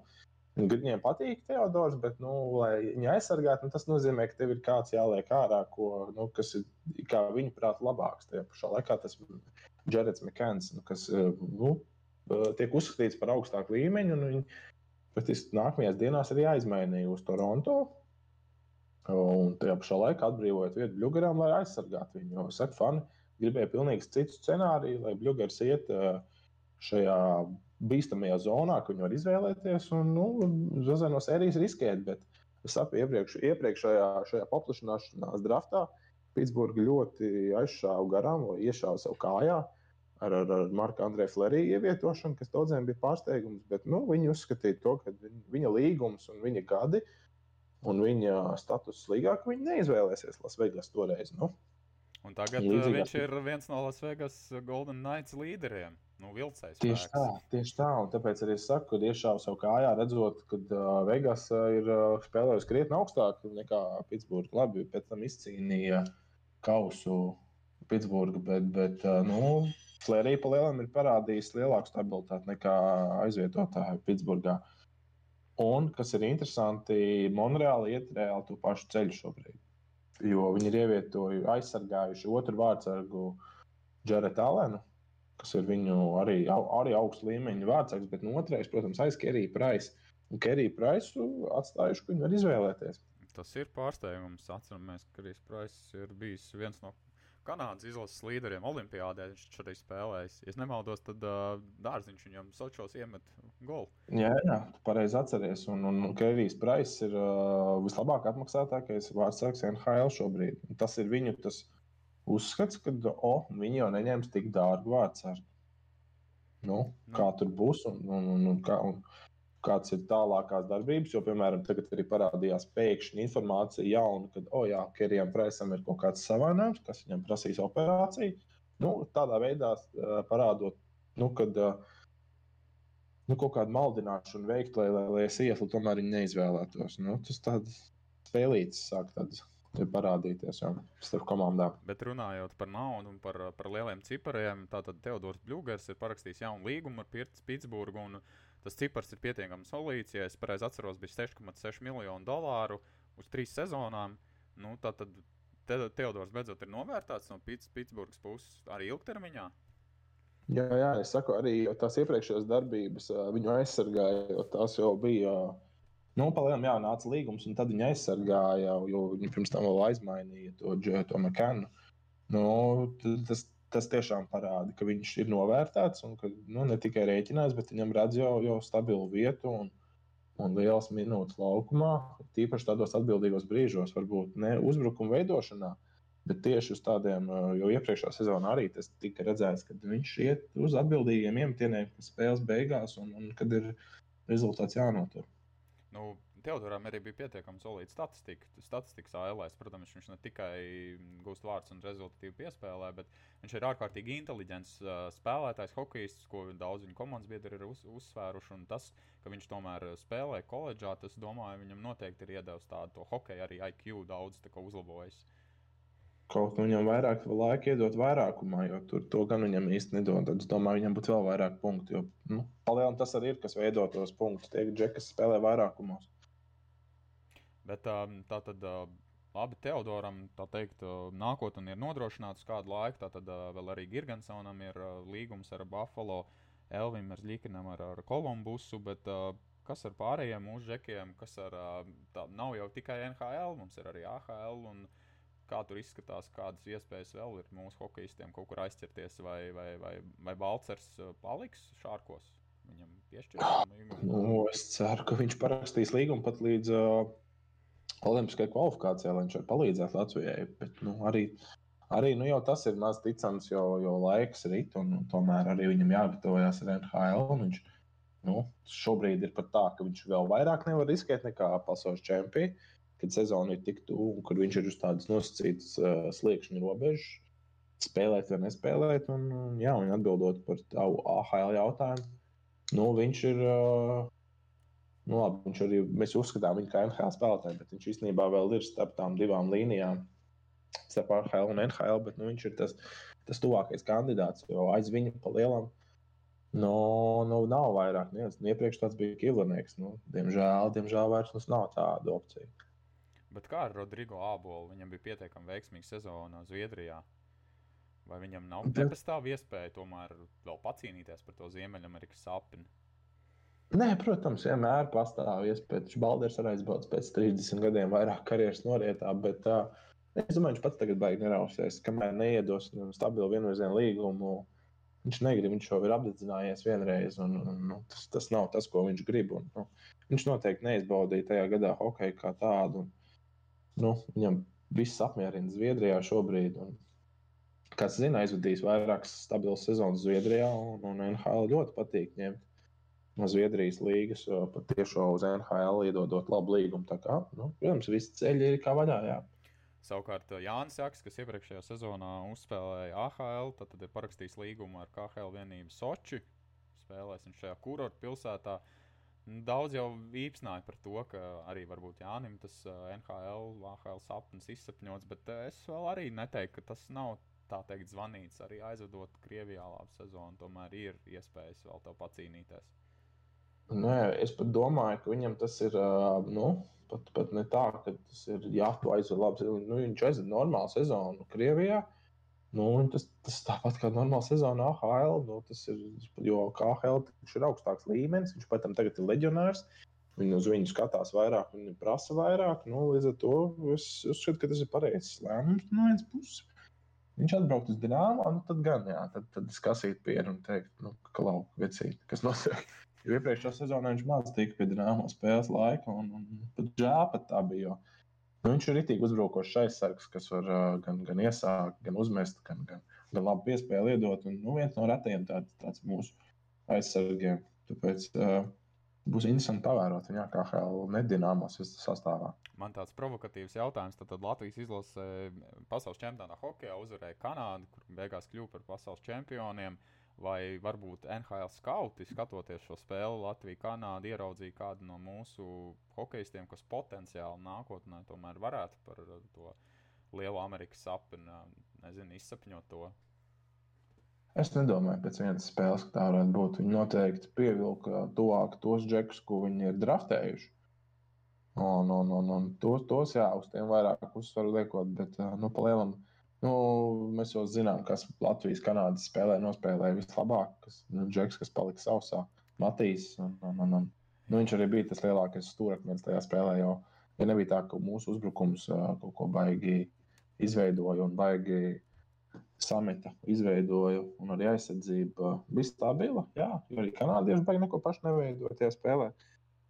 Speaker 2: Viņam patīk Teodors, bet, nu, lai viņu aizsargātu, nu, tas nozīmē, ka tev ir kāds jāliek ārā, ko, nu, kas ir, kā viņa prāt, labāks. Tajā pašā laikā tas Jareds Mikēns, nu, kas eh, nu, eh, tiek uzskatīts par augstāku līmeņu. Viņi, es nākamajās dienās arī aizmainīju uz Toronto. Un tajā pašā laikā atbrīvojot vietu Bluegaram, lai aizsargātu viņu. Jo, saka, fani gribēja pilnīgi citu scenāriju, lai Bluegars iet eh, šajā bīstamajā zonā, ka viņi var izvēlēties un nu, no sērijas riskēt. Bet es saprotu, iepriekš, iepriekšējā šajā paplašināšanās draftā uh, Pitsburgā ļoti aizšāva garām, iešāva sev kājā ar, ar, ar Marka Andreja Flerija ievietošanu, kas daudziem bija pārsteigums. Bet nu, viņi uzskatīja to, ka viņa līgums un viņa gadi un viņa status līgāk viņi neizvēlēsies Lasvegas toreiz. Nu.
Speaker 1: Un tagad Līdzīgās... Uh, viņš ir viens no Lasvegas Golden Knights līderiem. Nu, vilcējs.
Speaker 2: Tieši tā, tieši tā. Un tāpēc arī es saku, ka iešāvu savu kājā, redzot, ka uh, Vegas uh, ir uh, spēlējusi krietni augstāk nekā Pitsburgā. Labi, pēc tam izcīnīja uh, kausu Pitsburgā, bet, bet nu, Flērija pa lielam ir parādījis lielāku stabilitāti nekā aizvietotāju Pitsburgā. Un, kas ir interesanti, Monreāli iet reāli to pašu ceļu šobrīd. Jo viņi ir ievietojuši, aizsargājuši otru vārdsargu Džeretu Alenu, kas ir viņu arī, arī augsts līmeņa vārdsargs, bet no otrais, protams, aiz Kerija Praisa. Un Kerija Praisu atstājuši, ka viņi var izvēlēties.
Speaker 1: Tas ir pārsteigums. Atceramies, ka Kris Prais ir bijis viens no Kanādas izlases līderiem Olimpijādē. Viņš arī spēlējis. Ja nemaldos, tad uh, dārziņš viņam Sochos iemet golu.
Speaker 2: Jā, jā pareizi atceries. Un, un, un Kevijs Prais ir uh, vislabāk apmaksātākais vārdsargs NHL šobrīd. Tas ir viņu tas uzskats, ka oh, viņi jau neņems tik dārgu vārdsargu. Nu, nu. Kā tur būs un, un, un, un, kā, un kāds ir tālākās darbības. Jo, piemēram, tagad arī parādījās pēkšņi informācija jauna, ka, oh, jā, Kerijam Preisam ir kaut kāds savainojums, kas viņam prasīs operāciju. Nu, tādā veidā parādot, nu, kad nu, kaut kādu maldināšanu veikt, lai, lai, lai Sietlu tomēr viņi neizvēlētos. Nu, tas tāds spēlīts sāk tāds parādīties jau starp komandām.
Speaker 1: Bet runājot par naudu un par, par lieliem cipariem, tātad Teodors Bļūgers ir parakstījis jaunu līgumu ar Pitsburgu. Tas cipars ir pietiekami solīts. Ja es pareizi atceros, bija 6,6 miljonu dolāru uz trīs sezonām. Nu, tātad te, Teodors beidzot ir novērtēts no Pitsburgas puses arī ilgtermiņā.
Speaker 2: Jā, jā, es saku, arī tās iepriekšējās darbības viņu aizsargāja, jo tās jau bija. Nu, palielam, jā, nāca līgums, un tad viņi aizsargāja, jo viņi pirms tam vēl aizmainīja to, to mekānu. Nu, tas, tas tiešām parāda, ka viņš ir novērtēts un ka nu, ne tikai rēķinās, bet viņam redz jau, jau stabilu vietu un, un liels minūtes laukumā. Tīpaši tādos atbildīgos brīžos, varbūt ne uzbrukuma veidošanā, bet tieši uz tādiem, jo iepriekšējā sezonā arī tas tika redzēts, ka viņš iet uz atbildīgiem iemetieniem, kas spēles beigās un, un kad ir rezultāts jānotur.
Speaker 1: Nu, Teodoram arī bija pietiekami solīta statistika. Statistikas ALS, protams, viņš ne tikai gūst vārdus un rezultātīvi piespēlē, bet viņš ir ārkārtīgi inteliģents uh, spēlētājs, hokejists, ko daudz viņa komandas biedri ir uz, uzsvēruši. Un tas, ka viņš tomēr spēlē koledžā, tas, domāju, viņam noteikti ir iedevis tādu hokeju, arī IQ daudz uzlabojis.
Speaker 2: Kaut kā viņam vairāk laika iedot vairākumā, jo tur to gan viņam īsti nedod. Tad es domāju, viņam būtu vēl vairāk punktu. Jo, nu, palielam tas arī ir, kas veido tos punktus. Tie, ka Džekas spēlē vairākumos.
Speaker 1: Bet tā tad abi Teodoram, tā teikt, nākotnē ir nodrošināts kādu laiku. Tad vēl arī Gigantsonam ir līgums ar Buffalo, Elvim ar Likinam, ar, ar Kolumbusu. Bet, kas ar pārējiem mūsu žekiem, kas ar, tā nav jau tikai NHL, mums ir arī AHL. Un, kā tur izskatās, kādas iespējas vēl ir mūsu hokeistiem kaut kur aizķerties, vai, vai, vai, vai Balčers paliks šārkos? Viņam piešķirs.
Speaker 2: Nu, es ceru, ka viņš parakstīs līgumu pat līdz uh, Olimpiskajai kvalifikācijai, lai viņš var palīdzēt Latvijai. Bet, nu, arī, arī nu, tas ir maz ticams, jo, jo laiks rit, un, un tomēr arī viņam jāgatavojas ar NHL. Viņš, nu, šobrīd ir pat tā, ka viņš vēl vairāk nevar riskēt nekā pasaules čempions, kad sezona ir tik tuvu, un kur viņš ir uz tādas nosacītas uh, sliekšņa robežas. Spēlēt vai nespēlēt, un, jā, un atbildot par tavu AHL jautājumu, nu, viņš ir uh, Nu, labi, viņš arī mēs uzskatām viņu kā NHL spēlētāju, bet viņš īstenībā vēl ir starp tām divām līnijām, starp NHL un NHL. Bet nu, viņš ir tas, tas tuvākais kandidāts, jo aiz viņa pa lielam nu, nu, nav vairāk. Neviens. Nu, iepriekš tas bija Kilonieks. Nu, diemžēl, diemžēl vairs nav tāda opcija.
Speaker 1: Bet kā ar Rodrigo Ābolu? Viņam bija pietiekami veiksmīga sezona Zviedrijā. Vai viņam nav nepastāv iespēja tomēr vēl pacīnīties par to Ziemeļamerikas sapni?
Speaker 2: Nē, protams, vienmēr pastāv iespēja. Viņš Balders var aizbraukt pēc 30 gadiem vairāk karjeras norietā, bet uh, es domāju, viņš pats tagad baigi nerausies, kamēr neiedos viņam stabilu vienvirzienu līgumu. Viņš negrib, viņš jau ir apdedzinājies vienreiz, un, un nu, tas, tas nav tas, ko viņš grib. Un, nu, viņš noteikti neizbaudīja tajā gadā hokeju kā tādu. Un, nu, viņam viss apmierina Zviedrijā šobrīd. Un, kas zina, aizvadījis vairākas stabilas sezonas Zviedrijā, un, un NHL ļoti patīk ņemt Zviedrijas līgas pat tiešo uz NHL iedodot labu līgumu. Tā kā, nu, protams, visi ceļi ir kā vaļā. Jā.
Speaker 1: Savukārt Jānis Jaks, kas iepriekšējā sezonā uzspēlēja AHL, tad, tad ir parakstījis līgumu ar KHL vienību Soči. Spēlēs viņš šajā kurortu pilsētā. Daudz jau īpsnāja par to, ka arī varbūt Jānis tas NHL, AHL sapnis izsapņots, bet es vēl arī neteiktu, ka tas nav tā teikt zvanīts. Arī aizvedot Krievijā labu sezonu, tomēr ir iespējas vēl tev pacīnīties.
Speaker 2: Nē, es pat domāju, ka viņam tas ir. Nu, pat, pat ne tā, ka tas ir jāaizved labi. Nu, viņš aizved normālu sezonu Krievijā. Nu, tas, tas tāpat kā normāla sezona AHL. Nu, tas ir, jo AHL ir augstāks līmenis. Viņš pat tam tagad ir leģionārs. Viņi uz viņu skatās vairāk, viņi prasa vairāk. Nu, līdz ar to es uzskatu, ka tas ir pareizs lēmums no vienas puses. Viņš atbrauc uz dīnāmu, nu tad gan, jā, tad, tad es kasītu pienu un teikt, nu, ka lauka vecīt, kas notiek. Jo iepriekšējā sezonā viņš maz tika pie dīnāmo spēles laika, un, un pat žēl pat tā bija. Jo, nu, viņš ir rītīgi uzbrukošs aizsargs, kas var uh, gan, gan iesākt, gan uzmest, gan, gan, gan labu piespēli iedot. Un, nu, viens no retajiem tāds, tāds mūsu aizsargiem. Tāpēc, uh, būs interesanti pavērot viņa kā HL nedināmos sastāvā.
Speaker 1: Man tāds provokatīvs jautājums. Tad, tad Latvijas izlase pasaules čempionātā hokeja uzvarēja Kanādu, kur beigās kļuva par pasaules čempioniem. Vai varbūt NHL skauti, skatoties šo spēli, Latvija, Kanāda ieraudzīja kādu no mūsu hokeistiem, kas potenciāli nākotnē tomēr varētu par to lielu Amerikas sapni, nezinu, izsapņot to.
Speaker 2: Es nedomāju, pēc vienas spēles, ka tā varētu būt. Viņi noteikti pievilka tuvāk tos džekus, ko viņi ir draftējuši. Un, un, un, un tos, tos jā, uz tiem vairāk uzsvaru liekot, bet nu, palielam. Nu, mēs jau zinām, kas Latvijas Kanādas spēlē nospēlēja vislabāk. Kas, nu, Džeks, kas palika sausā, Matīs. Un, un, un, un, nu, viņš arī bija tas lielākais stūrakmenis tajā spēlē. Jo, ja nebija tā, ka mūsu uzbrukums kaut ko baigi izveidoja un baigi samita izveidoja, un arī aizsardzība bija stabila. Jā, jo arī kanādieši baigi neko pašu neveidoja tajā spēlē.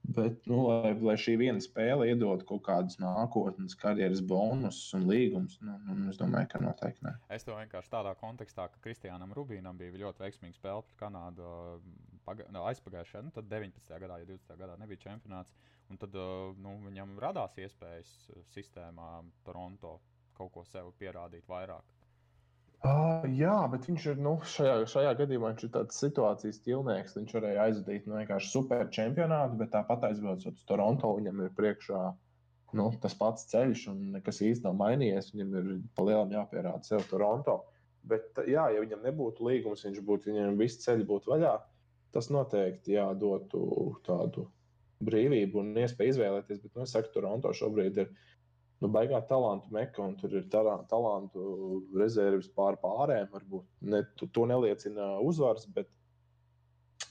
Speaker 2: Bet, nu, lai, lai šī viena spēle iedod kaut kādus nākotnes karjeras bonusus un līgumus, nu, nu, es domāju, ka noteikti ne.
Speaker 1: Es to vienkārši tādā kontekstā, ka Kristiānam Rubīnam bija ļoti veiksmīga spēle pret Kanādu paga, no, aizpagājušajā, nu, tad 19. gadā, ja 20. gadā nebija čempionāts. Tad nu, viņam radās iespējas sistēmā Toronto kaut ko sev pierādīt vairāk.
Speaker 2: Uh, jā, bet viņš ir nu, šajā, šajā gadījumā viņš ir tāds situācijas ķilnieks. Viņš varēja aizvadīt nu, vienkārši super čempionātu, bet tāpat aizbraucot uz Toronto, viņam ir priekšā nu, tas pats ceļš, un nekas īsti nav mainījies. Viņam ir palielinājums jāpierāda sev Toronto. Bet, jā, ja viņam nebūtu līgums, viņš būtu, viņam visi ceļi būtu vaļā, tas noteikti jādotu tādu brīvību un iespēju izvēlēties. Bet, nu, es saku, Toronto šobrīd ir nu, baigā talantu meka, un tur ir talantu rezerves pār pārējiem. Varbūt ne, to neliecina uzvaras, bet,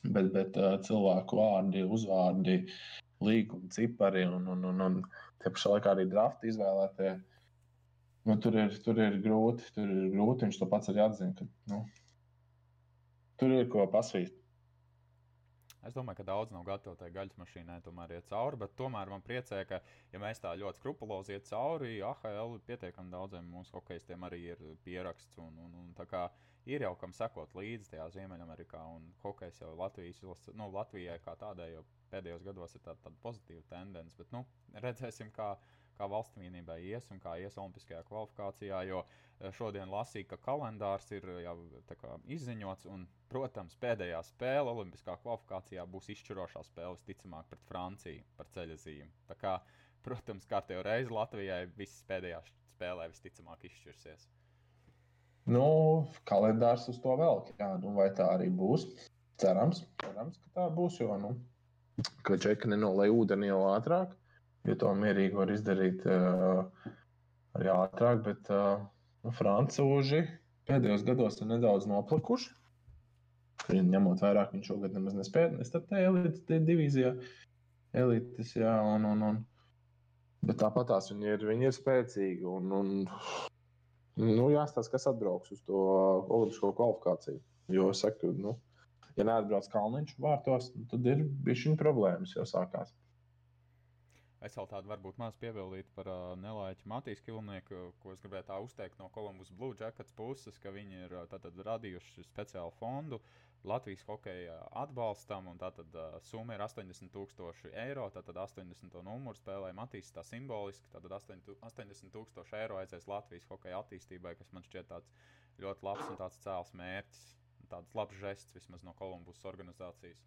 Speaker 2: bet, bet cilvēku vārdi, uzvārdi, līguma cipari un, un, un, un tie pašā laikā arī drafti izvēlētie. Nu, tur, ir, tur ir grūti, tur ir grūti. Viņš to pats arī atzina, ka nu, tur ir ko pasvīt.
Speaker 1: Es domāju, ka daudz nav gatavi tai gaļas mašīnai tomēr iet cauri, bet tomēr man priecē, ka, ja mēs tā ļoti skrupulozi iet cauri, AHL pietiekami daudziem mūsu hokeistiem arī ir pieraksts. Un, un, un, kā, ir jau kam sekot līdzi tajā Ziemeļamerikā, un hokejs jau Latvijas, nu, Latvijai kā tādai jau pēdējos gados ir tāda, tāda pozitīva tendence. Bet nu, redzēsim, kā, kā valsts vienībai ies un kā ies Olimpiskajā kvalifikācijā. Jo eh, šodien lasīju, ka kalendārs ir jau izziņots, un, protams, pēdējā spēle Olimpiskā kvalifikācijā būs izšķirošā spēle, visticamāk, pret Franciju par ceļojumu. Tā kā, protams, kārtējo reizi Latvijai visas pēdējās spēlē visticamāk izšķirsies.
Speaker 2: Nu, kalendārs uz to vēl. Jā, nu, vai tā arī būs? Cerams, cerams ka tā būs. Jo, nu, ka čeka nenolai ūdeni jau ātrāk, jo to mierīgi var izdarīt uh, arī ātrāk. Bet uh, nu, francūži pēdējos gados ir nedaudz noplikuši. Ņemot vērā, ka viņš šogad nemaz nespēja nestartēt elites divīzijā. Elites, jā, un, un, un. Bet tāpat tās viņi ir, viņi ir spēcīgi. Un, un, nu, jāstāsta, kas atbrauks uz to olimpisko kvalifikāciju. Jo es saku, nu, ja neatbrauc Kalniņš vārtos, tad ir bijusi problēmas jau sākās.
Speaker 1: Es vēl tādu varbūt maz piebildītu par uh, Nelaiķu Matīs Kilnieku, ko es gribēju tā uzteikt no Columbus Blue Jackets puses, ka viņi ir tātad, radījuši speciālu fondu Latvijas hokeja atbalstam, un tātad uh, summa ir 80,000 eiro. Tātad 80 numuru spēlē Matīs tā simboliski, tātad 80,000 eiro aizies Latvijas hokeja attīstībai, kas man šķiet tāds ļoti labs un tāds cēls mērķis tāds labs žests vismaz no Kolumbus organizācijas.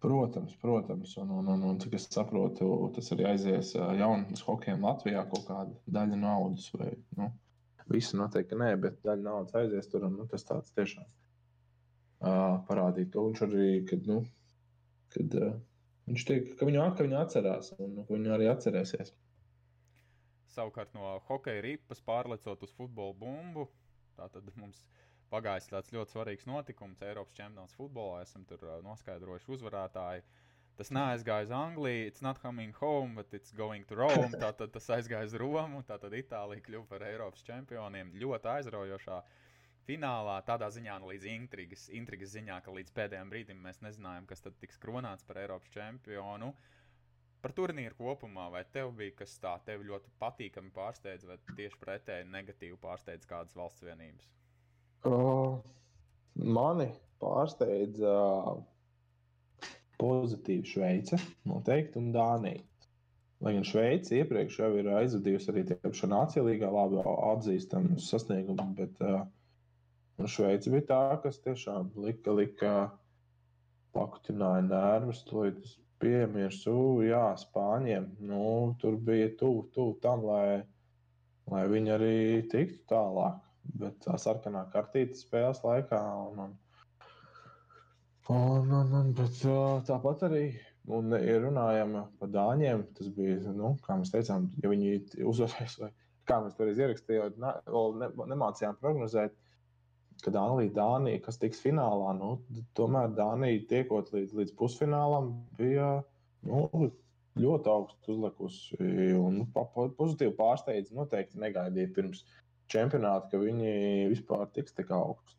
Speaker 2: Protams, protams, un, un, un, un cik es saprotu, tas arī aizies jaunas hokejam Latvijā kaut kāda daļa naudas. Vai, nu, visi noteikti nē, bet daļa naudas aizies tur. Un, nu, tas tāds tiešām uh, parādīja to. Viņš arī, kad, nu, kad uh, viņš tiek, ka viņu, ka viņu atcerās un ka viņu arī atcerēsies.
Speaker 1: Savukārt no hokeja ripas pārlecot uz futbola bumbu, Tātad mums pagājis tāds ļoti svarīgs notikums Eiropas čempionāts futbolā. Esam tur uh, noskaidrojuši uzvarētāju. Tas neaizgāja uz Angliju, it's not coming home, but it's going to Rome. Tātad tas aizgāja uz Romu, tātad Itālija kļuva par Eiropas čempioniem. Ļoti aizraujošā finālā, tādā ziņā nu, līdz intrigas, intrigas ziņā, ka līdz pēdējiem brīdim mēs nezinājām, kas tad tiks kronāts par Eiropas čempionu. Par turnīru kopumā, vai tev bija kas tāds, tev ļoti patīkami pārsteidz, vai tieši pretēji negatīvi pārsteidz kādas valsts vienības?
Speaker 2: Uh, mani pārsteidza pozitīvi Šveice, noteikti, un Dānija. Lai gan Šveice iepriekš jau ir aizvadījusi arī tajā Nācijā līgā labi atzīstamu sasniegumu, bet uh, Šveice bija tā, kas tiešām lika, lika pakutināja nervus, līdz piemirsu, jā, Spāņiem. Nu, tur bija tuvu tuv tam, lai, lai viņi arī tiktu tālāk. Bet tā sarkanā kartīte spēles laikā. Un, un, un, un, un, bet, tāpat arī Un, ja runājam par dāņiem, tas bija, nu, kā mēs teicām, ja viņi uzvarēs, vai kā mēs toreiz ierakstījām, ne, nemācījām prognozēt, ka Dānija, Dānija, kas tiks finālā, nu, tomēr Dānija tiekot līdz, līdz pusfinālam, bija nu, ļoti augstu uzlikusi. Un nu, pozitīvi pārsteidz noteikti negaidīja pirms čempionāta, ka viņi vispār tiks tik augstu.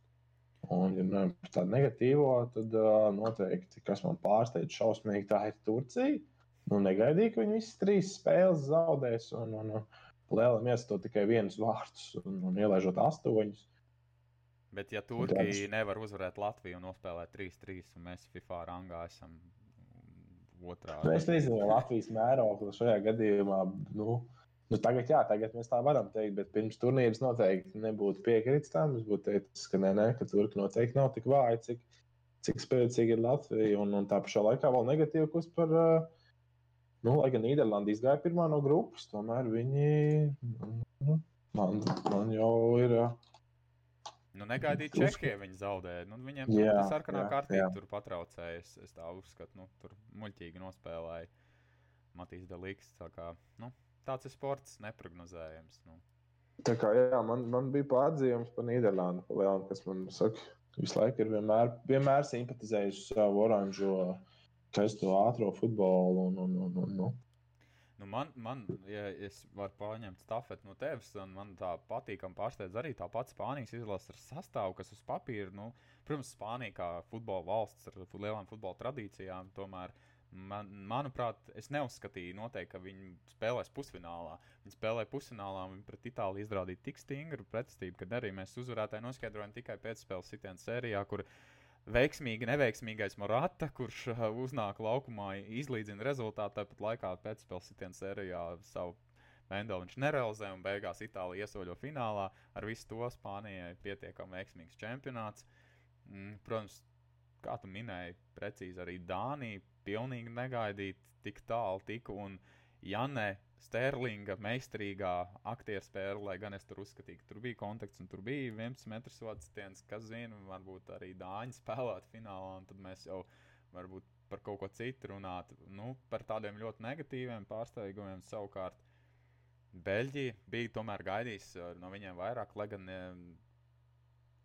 Speaker 2: Un, ja runājam par tādu negatīvo, tad uh, noteikti, kas man pārsteidz šausmīgi, tā ir Turcija. Nu, negaidīju, ka viņi visas trīs spēles zaudēs, un, un, un Lielam iestāot tikai vienus vārdus un, un ielaižot astoņus.
Speaker 1: Bet, ja Turkija nevar uzvarēt Latviju un nospēlēt 3-3, un mēs FIFA rangā esam otrā.
Speaker 2: Nu, es nezinu, Latvijas mērokli šajā gadījumā. Nu, Nu, tagad, jā, tagad mēs tā varam teikt, bet pirms turnīras noteikti nebūtu piekritis tam. Es būtu teicis, ka nē, nē, ka Turki noteikti nav tik vāji, cik, cik spēcīga ir Latvija. Un, un tā pašā laikā vēl negatīvi kus par, nu, lai gan Nīderlanda izgāja pirmā no grupas, tomēr viņi, nu, man, man jau ir.
Speaker 1: Nu, negaidīt Čehiju, viņi zaudēja. Nu, viņiem jā, tur sarkanā kārtībā tur patraucēja. Es, es tā uzskatu, nu, tur muļķīgi nospēlēja Matīs Dalīks. Nu, tāds ir sports, neparedzējams. Nu.
Speaker 2: Tā kā jā, man, man bija pārdzīvums par Nīderlandi, pa lielu, kas man saka, visu laiku ir vienmēr, vienmēr simpatizējuši savu oranžo, skaisto ātrā futbolu. Un, un, un, un, un.
Speaker 1: Nu man, man, ja es varu paņemt stafeti no tevis, un man tā patīkami pārsteidz arī tā pati Spānijas izlase ar sastāvu, kas uz papīra, nu, protams, Spānija kā futbola valsts ar lielām futbola tradīcijām, tomēr uh, Man, manuprāt, es neuzskatīju noteikti, ka viņi spēlēs pusfinālā. Viņi spēlēja pusfinālā un pret Itāliju izrādīja tik stingru pretestību, ka arī mēs uzvarētāji noskaidrojam tikai pēcspēles sitienu sērijā, kur veiksmīgi, neveiksmīgais Morata, kurš uh, uznāk laukumā, izlīdzina rezultātu, tāpat laikā pēcspēles sitienu sērijā savu Mendelu viņš nerealizē un beigās Itālija iesoļo finālā. Ar visu to Spānijai pietiekami veiksmīgs čempionāts. Mm, protams, kā tu minēji, precīzi arī Dānija pilnīgi negaidīt tik tālu tiku. Un, ja ne Sterlinga meistarīgā aktieru spēle, lai gan es tur uzskatīju, ka tur bija konteksts un tur bija 11 metru sodziens, kas zina, varbūt arī Dāņi spēlēt finālā, un tad mēs jau varbūt par kaut ko citu runāt. Nu, par tādiem ļoti negatīviem pārsteigumiem savukārt. Beļģija bija tomēr gaidījis uh, no viņiem vairāk, lai gan um,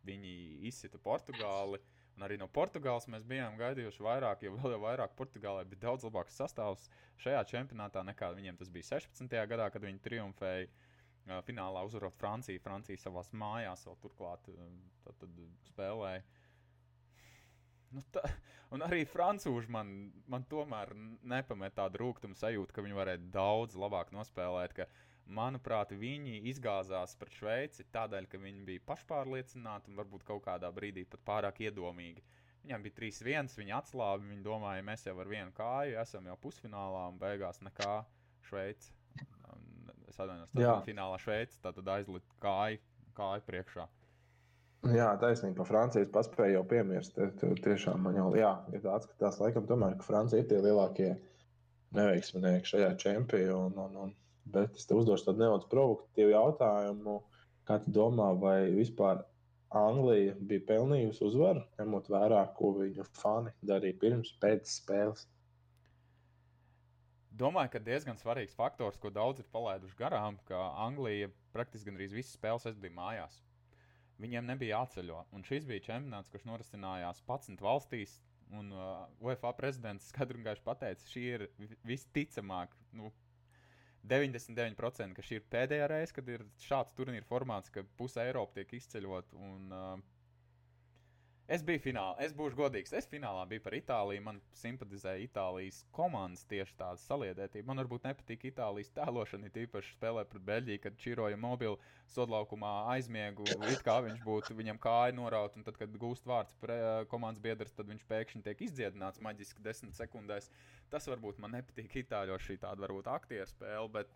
Speaker 1: viņi izsita Portugāli. Un arī no Portugāles mēs bijām gaidījuši vairāk, jo vēl jau vairāk Portugālē bija daudz labāks sastāvs šajā čempionātā nekā viņiem tas bija 16. gadā, kad viņi triumfēja. Finālā uzvarot Franciju. Francija savā mājās vēl turklāt tad, tad spēlēja. Nu, tā, un arī frančūži man, man tomēr nepamet tādu rūkumu sajūtu, ka viņi varētu daudz labāk nospēlēt. Ka, Manuprāt, viņi izgāzās pret Šveici tādēļ, ka viņi bija pašpārliecināti un varbūt kaut kādā brīdī pat pārāk iedomīgi. Viņam bija 3-1, viņi atslāba, viņi domāja, mēs jau ar vienu kāju esam jau pusfinālā un beigās nekā Šveici. Es atvainojos, tā finālā Šveici, tad aizlikt kāju, kāju priekšā.
Speaker 2: Jā, taisnība. Francijas paspēju jau piemirst. Tiešām man jau jā, ir tāds, ka tās laikam tomēr, ka Francija ir tie lielākie neveiksminieki šajā čempionā. Un, un, un Bet es tev uzdošu tādu nedaudz provokatīvu jautājumu. Kā tu domā, vai vispār Anglija bija pelnījusi uzvaru, ņemot vērā, ko viņu fani darīja pirms spēles?
Speaker 1: Domāju, ka diezgan svarīgs faktors, ko daudz ir palaiduši garām, ka Anglija praktiski gandrīz visas spēles bija mājās. Viņiem nebija jāceļo. Un šis bija čempionāts, kurš norisinājās 11 valstīs. Un uh, UEFA prezidents skaidri un gaiši pateica, šī ir visticamāk, nu, 99%, ka šī ir pēdējā reize, kad ir šāds turnīra formāts, ka puse Eiropas tiek izceļot. Un, uh, Es biju finālā, es būšu godīgs. Es finālā biju par Itāliju. Man simpatizēja Itālijas komandas tieši tāda saliedētība. Man varbūt nepatīk Itālijas tēlošana, it īpaši spēlē pret Beļģiju, kad Čiroja mobili sodlaukumā aizmiegu. It kā viņš būtu viņam kāja noraut, un tad, kad gūst vārds pre, komandas biedrs, tad viņš pēkšņi tiek izdziedināts maģiski desmit sekundēs. Tas varbūt man nepatīk Itālijos šī tāda varbūt aktieru spēle, bet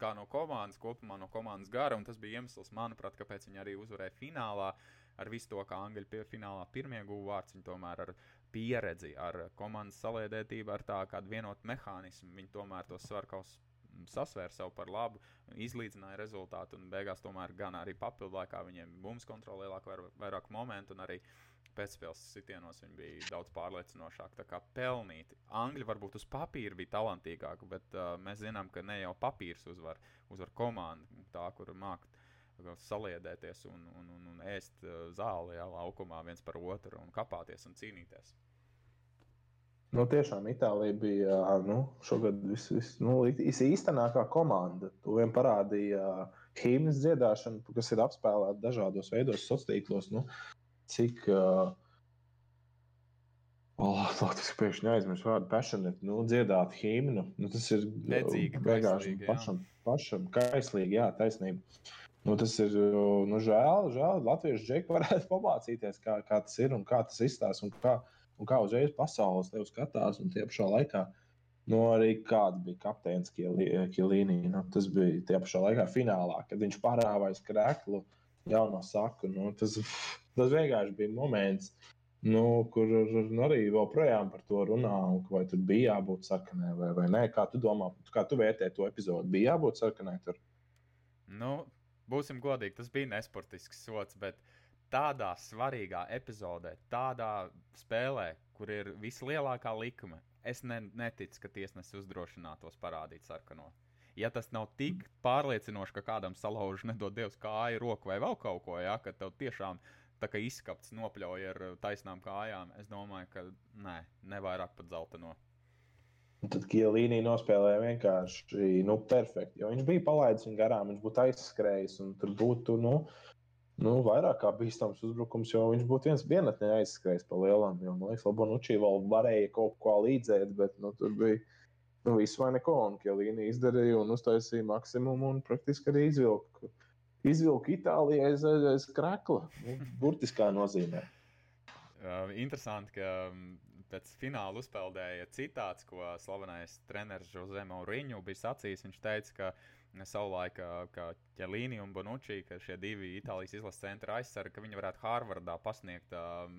Speaker 1: kā no komandas kopumā, no komandas gara, un tas bija iemesls, manuprāt, kāpēc viņi arī uzvarēja finālā ar visu to, kā Angļi pie finālā pirmie guva vārds, viņi tomēr ar pieredzi, ar komandas saliedētību, ar tā kādu vienotu mehānismu, viņi tomēr tos svarkaus sasvēra sev par labu, izlīdzināja rezultātu, un beigās tomēr gan arī papildu laikā viņiem bumbuļs kontrolē lielāku, vair, vairāk momentu, un arī pēcspēles sitienos viņi bija daudz pārliecinošāki. Tā kā pelnīti. Angļi varbūt uz papīra bija talantīgāki, bet uh, mēs zinām, ka ne jau papīrs uzvar, uzvar komanda, tā, kur mākslinieks saliedēties un, un, un, un ēst zāli jā, laukumā viens par otru un kapāties un cīnīties.
Speaker 2: Nu, tiešām Itālija bija nu, šogad vis, vis, nu, īstenākā komanda. To vien parādīja himnas dziedāšana, kas ir apspēlēta dažādos veidos, sociālos tīklos. Nu, cik uh, Oh, Latvijas pēkšņi aizmirsu vārdu passionate, nu, dziedāt himnu. Nu, tas ir
Speaker 1: Bedzīgi,
Speaker 2: vienkārši pašam, pašam kaislīgi, jā, taisnība. Nu, tas ir nu, žēl, žēl. Latviešu džeki varētu pamācīties, kā, kā tas ir un kā tas izstāsta un kā, un kā uzreiz pasaules tev skatās. Un tie pašā laikā nu, arī kāds bija kapteinis Kilīnī. Nu, tas bija tie pašā laikā finālā, kad viņš parāvāja krēklu jauno saku. Nu, tas, tas vienkārši bija moments. Nu, kur nu, arī joprojām par to runā, vai tur bija jābūt sarkanai vai, vai nē. Kā tu domā, kā tu vērtē to epizodu? Bija jābūt sarkanai tur?
Speaker 1: Nu, būsim godīgi, tas bija nesportisks sots, bet tādā svarīgā epizodē, tādā spēlē, kur ir vislielākā likme, es ne, neticu, ka tiesnesis uzdrošinātos parādīt sarkano. Ja tas nav tik pārliecinoši, ka kādam salauž, nedod Dievs, kāju, roku vai vēl kaut ko, ja, ka tev tiešām tā kā izskapts nopļauj ar taisnām kājām, es domāju, ka nē, nevairāk pat zelta no.
Speaker 2: Un tad Kielīnī nospēlēja vienkārši nu, perfekti. Jo viņš bija palaidis viņu garām, viņš būtu aizskrējis. Tur būtu nu, nu, vairāk kā bīstams uzbrukums, jo viņš būtu viens vienatnē aizskrējis pa lielām. Jo, man liekas, Labonučī vēl varēja kaut ko līdzēt, bet nu, tur bija nu, viss vai neko. Un Kielīnī izdarīja un uztaisīja maksimumu un praktiski arī izvilka. Izvilka Itālijai aiz, aiz, krakla, nu, burtiskā nozīmē.
Speaker 1: Interesanti, ka pēc fināla uzpeldēja citāts, ko slavenais treneris Jose Mourinho bija sacījis. Viņš teica, ka savulaik, ka Ķelīni un Bonucci, ka šie divi Itālijas izlases centra aizsargi, ka viņi varētu Harvardā pasniegt um,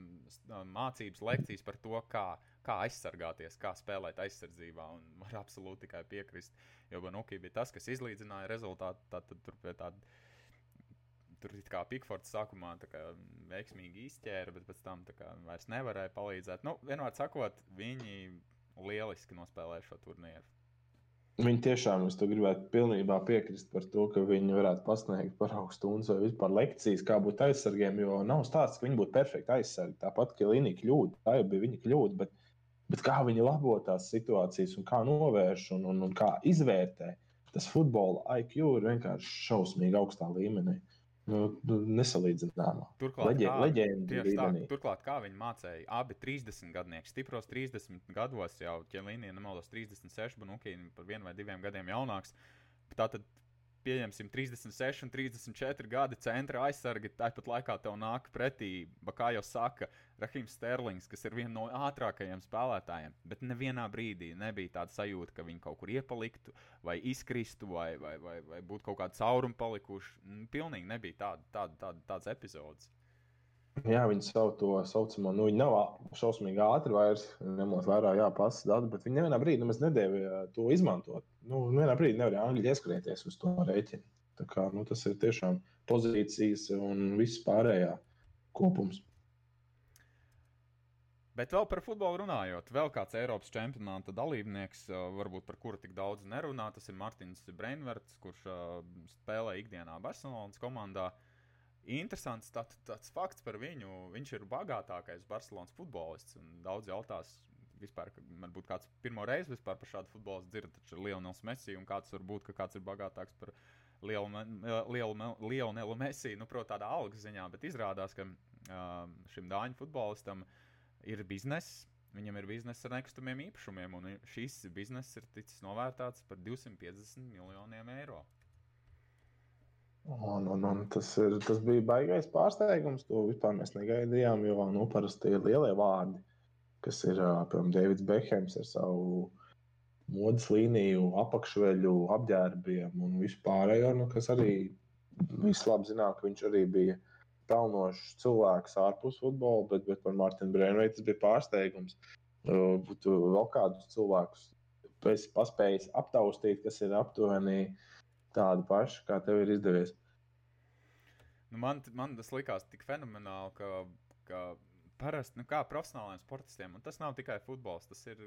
Speaker 1: mācības lekcijas par to, kā, kā aizsargāties, kā spēlēt aizsardzībā. Un var absolūti tikai piekrist, jo Bonucci bija tas, kas izlīdzināja rezultātu. Tad, tad tur tāda tur kā Pikfords sākumā kā, veiksmīgi izķēra, bet pēc tam kā, vairs nevarēja palīdzēt. Nu, vienmēr sakot, viņi lieliski nospēlēja šo turnīru.
Speaker 2: Viņi tiešām, es gribētu pilnībā piekrist par to, ka viņi varētu pasniegt par augstu stundu vai vispār lekcijas, kā būt aizsargiem. Jo nav stāsts, ka viņi būtu perfekti aizsargi. Tāpat, ka Līnija kļūda, tā jau bija viņa kļūda. Bet, bet kā viņi labo tās situācijas, un kā novērš un, un, un kā izvērtē, tas futbola IQ ir vienkārši šausmīgi augstā līmenī. Uh, Nu, nu, nesalīdzināmā.
Speaker 1: Turklāt, Leģe, kā, leģendi, tā, turklāt, kā viņi mācīja, abi 30 gadnieki, stipros 30 gados, jau ķēlīnija, nemaldos 36, Banukīna par vienu vai diviem gadiem jaunāks. Tātad pieņemsim 36 un 34 gadi centra aizsargi, tāpat laikā tev nāk pretī, kā jau saka, Rahims Sterlings, kas ir viens no ātrākajiem spēlētājiem. Bet nevienā brīdī nebija tāda sajūta, ka viņi kaut kur iepaliktu, vai izkristu, vai, vai, vai, vai būtu kaut kāda cauruma palikuši. Pilnīgi nebija tāda, tāda, tāda, tādas epizodes.
Speaker 2: Jā, viņi savu to saucamo, nu, viņi nav šausmīgi ātri vairs, ņemot vērā, jā, pasas datu, bet viņi nevienā brīdī nemaz nedēļa to izmantot. Nu, vienā brīdī nevarēja angļu ieskrieties uz to rēķinu. Tā kā, nu, tas ir tiešām pozīcijas un viss pārējā kopums.
Speaker 1: Bet vēl par futbolu runājot, vēl kāds Eiropas čempionāta dalībnieks, varbūt par kuru tik daudz nerunā, tas ir Mārtiņš Breinverts, kurš spēlē ikdienā Barcelonas komandā. Interesants tā, tāds fakts par viņu. Viņš ir bagātākais Barcelonas futbolists. Daudz jautās, vispār, man būtu kāds pirmo reizi vispār par šādu futbolistu dzird, taču Lionels Messi un kāds var būt, ka kāds ir bagātāks par Lionelu Messi, nu, protams, tādā algas ziņā, bet izrādās, ka uh, šim dāņu futbolistam ir bizness. Viņam ir biznesa ar nekustamiem īpašumiem, un šis bizness ir ticis novērtēts par 250 miljoniem eiro.
Speaker 2: Un, un, un tas, ir, tas bija baisais pārsteigums. To vispār mēs negaidījām, jo nu, parasti ir lielie vārdi, kas ir piemēram Davids Bekhams ar savu modes līniju, apakšveļu, apģērbiem un vispārējo, nu, kas arī visi labi zināja, ka viņš arī bija pelnošs cilvēks ārpus futbola, bet, bet par Mārtiņu Brēnveitu tas bija pārsteigums. Būtu vēl kādus cilvēkus esi paspējis aptaustīt, kas ir aptuveni tādi paši, kā tev ir izdevies.
Speaker 1: Nu, man, man tas likās tik fenomenāli, ka, ka parasti, nu, profesionāliem sportistiem, un tas nav tikai futbols, tas ir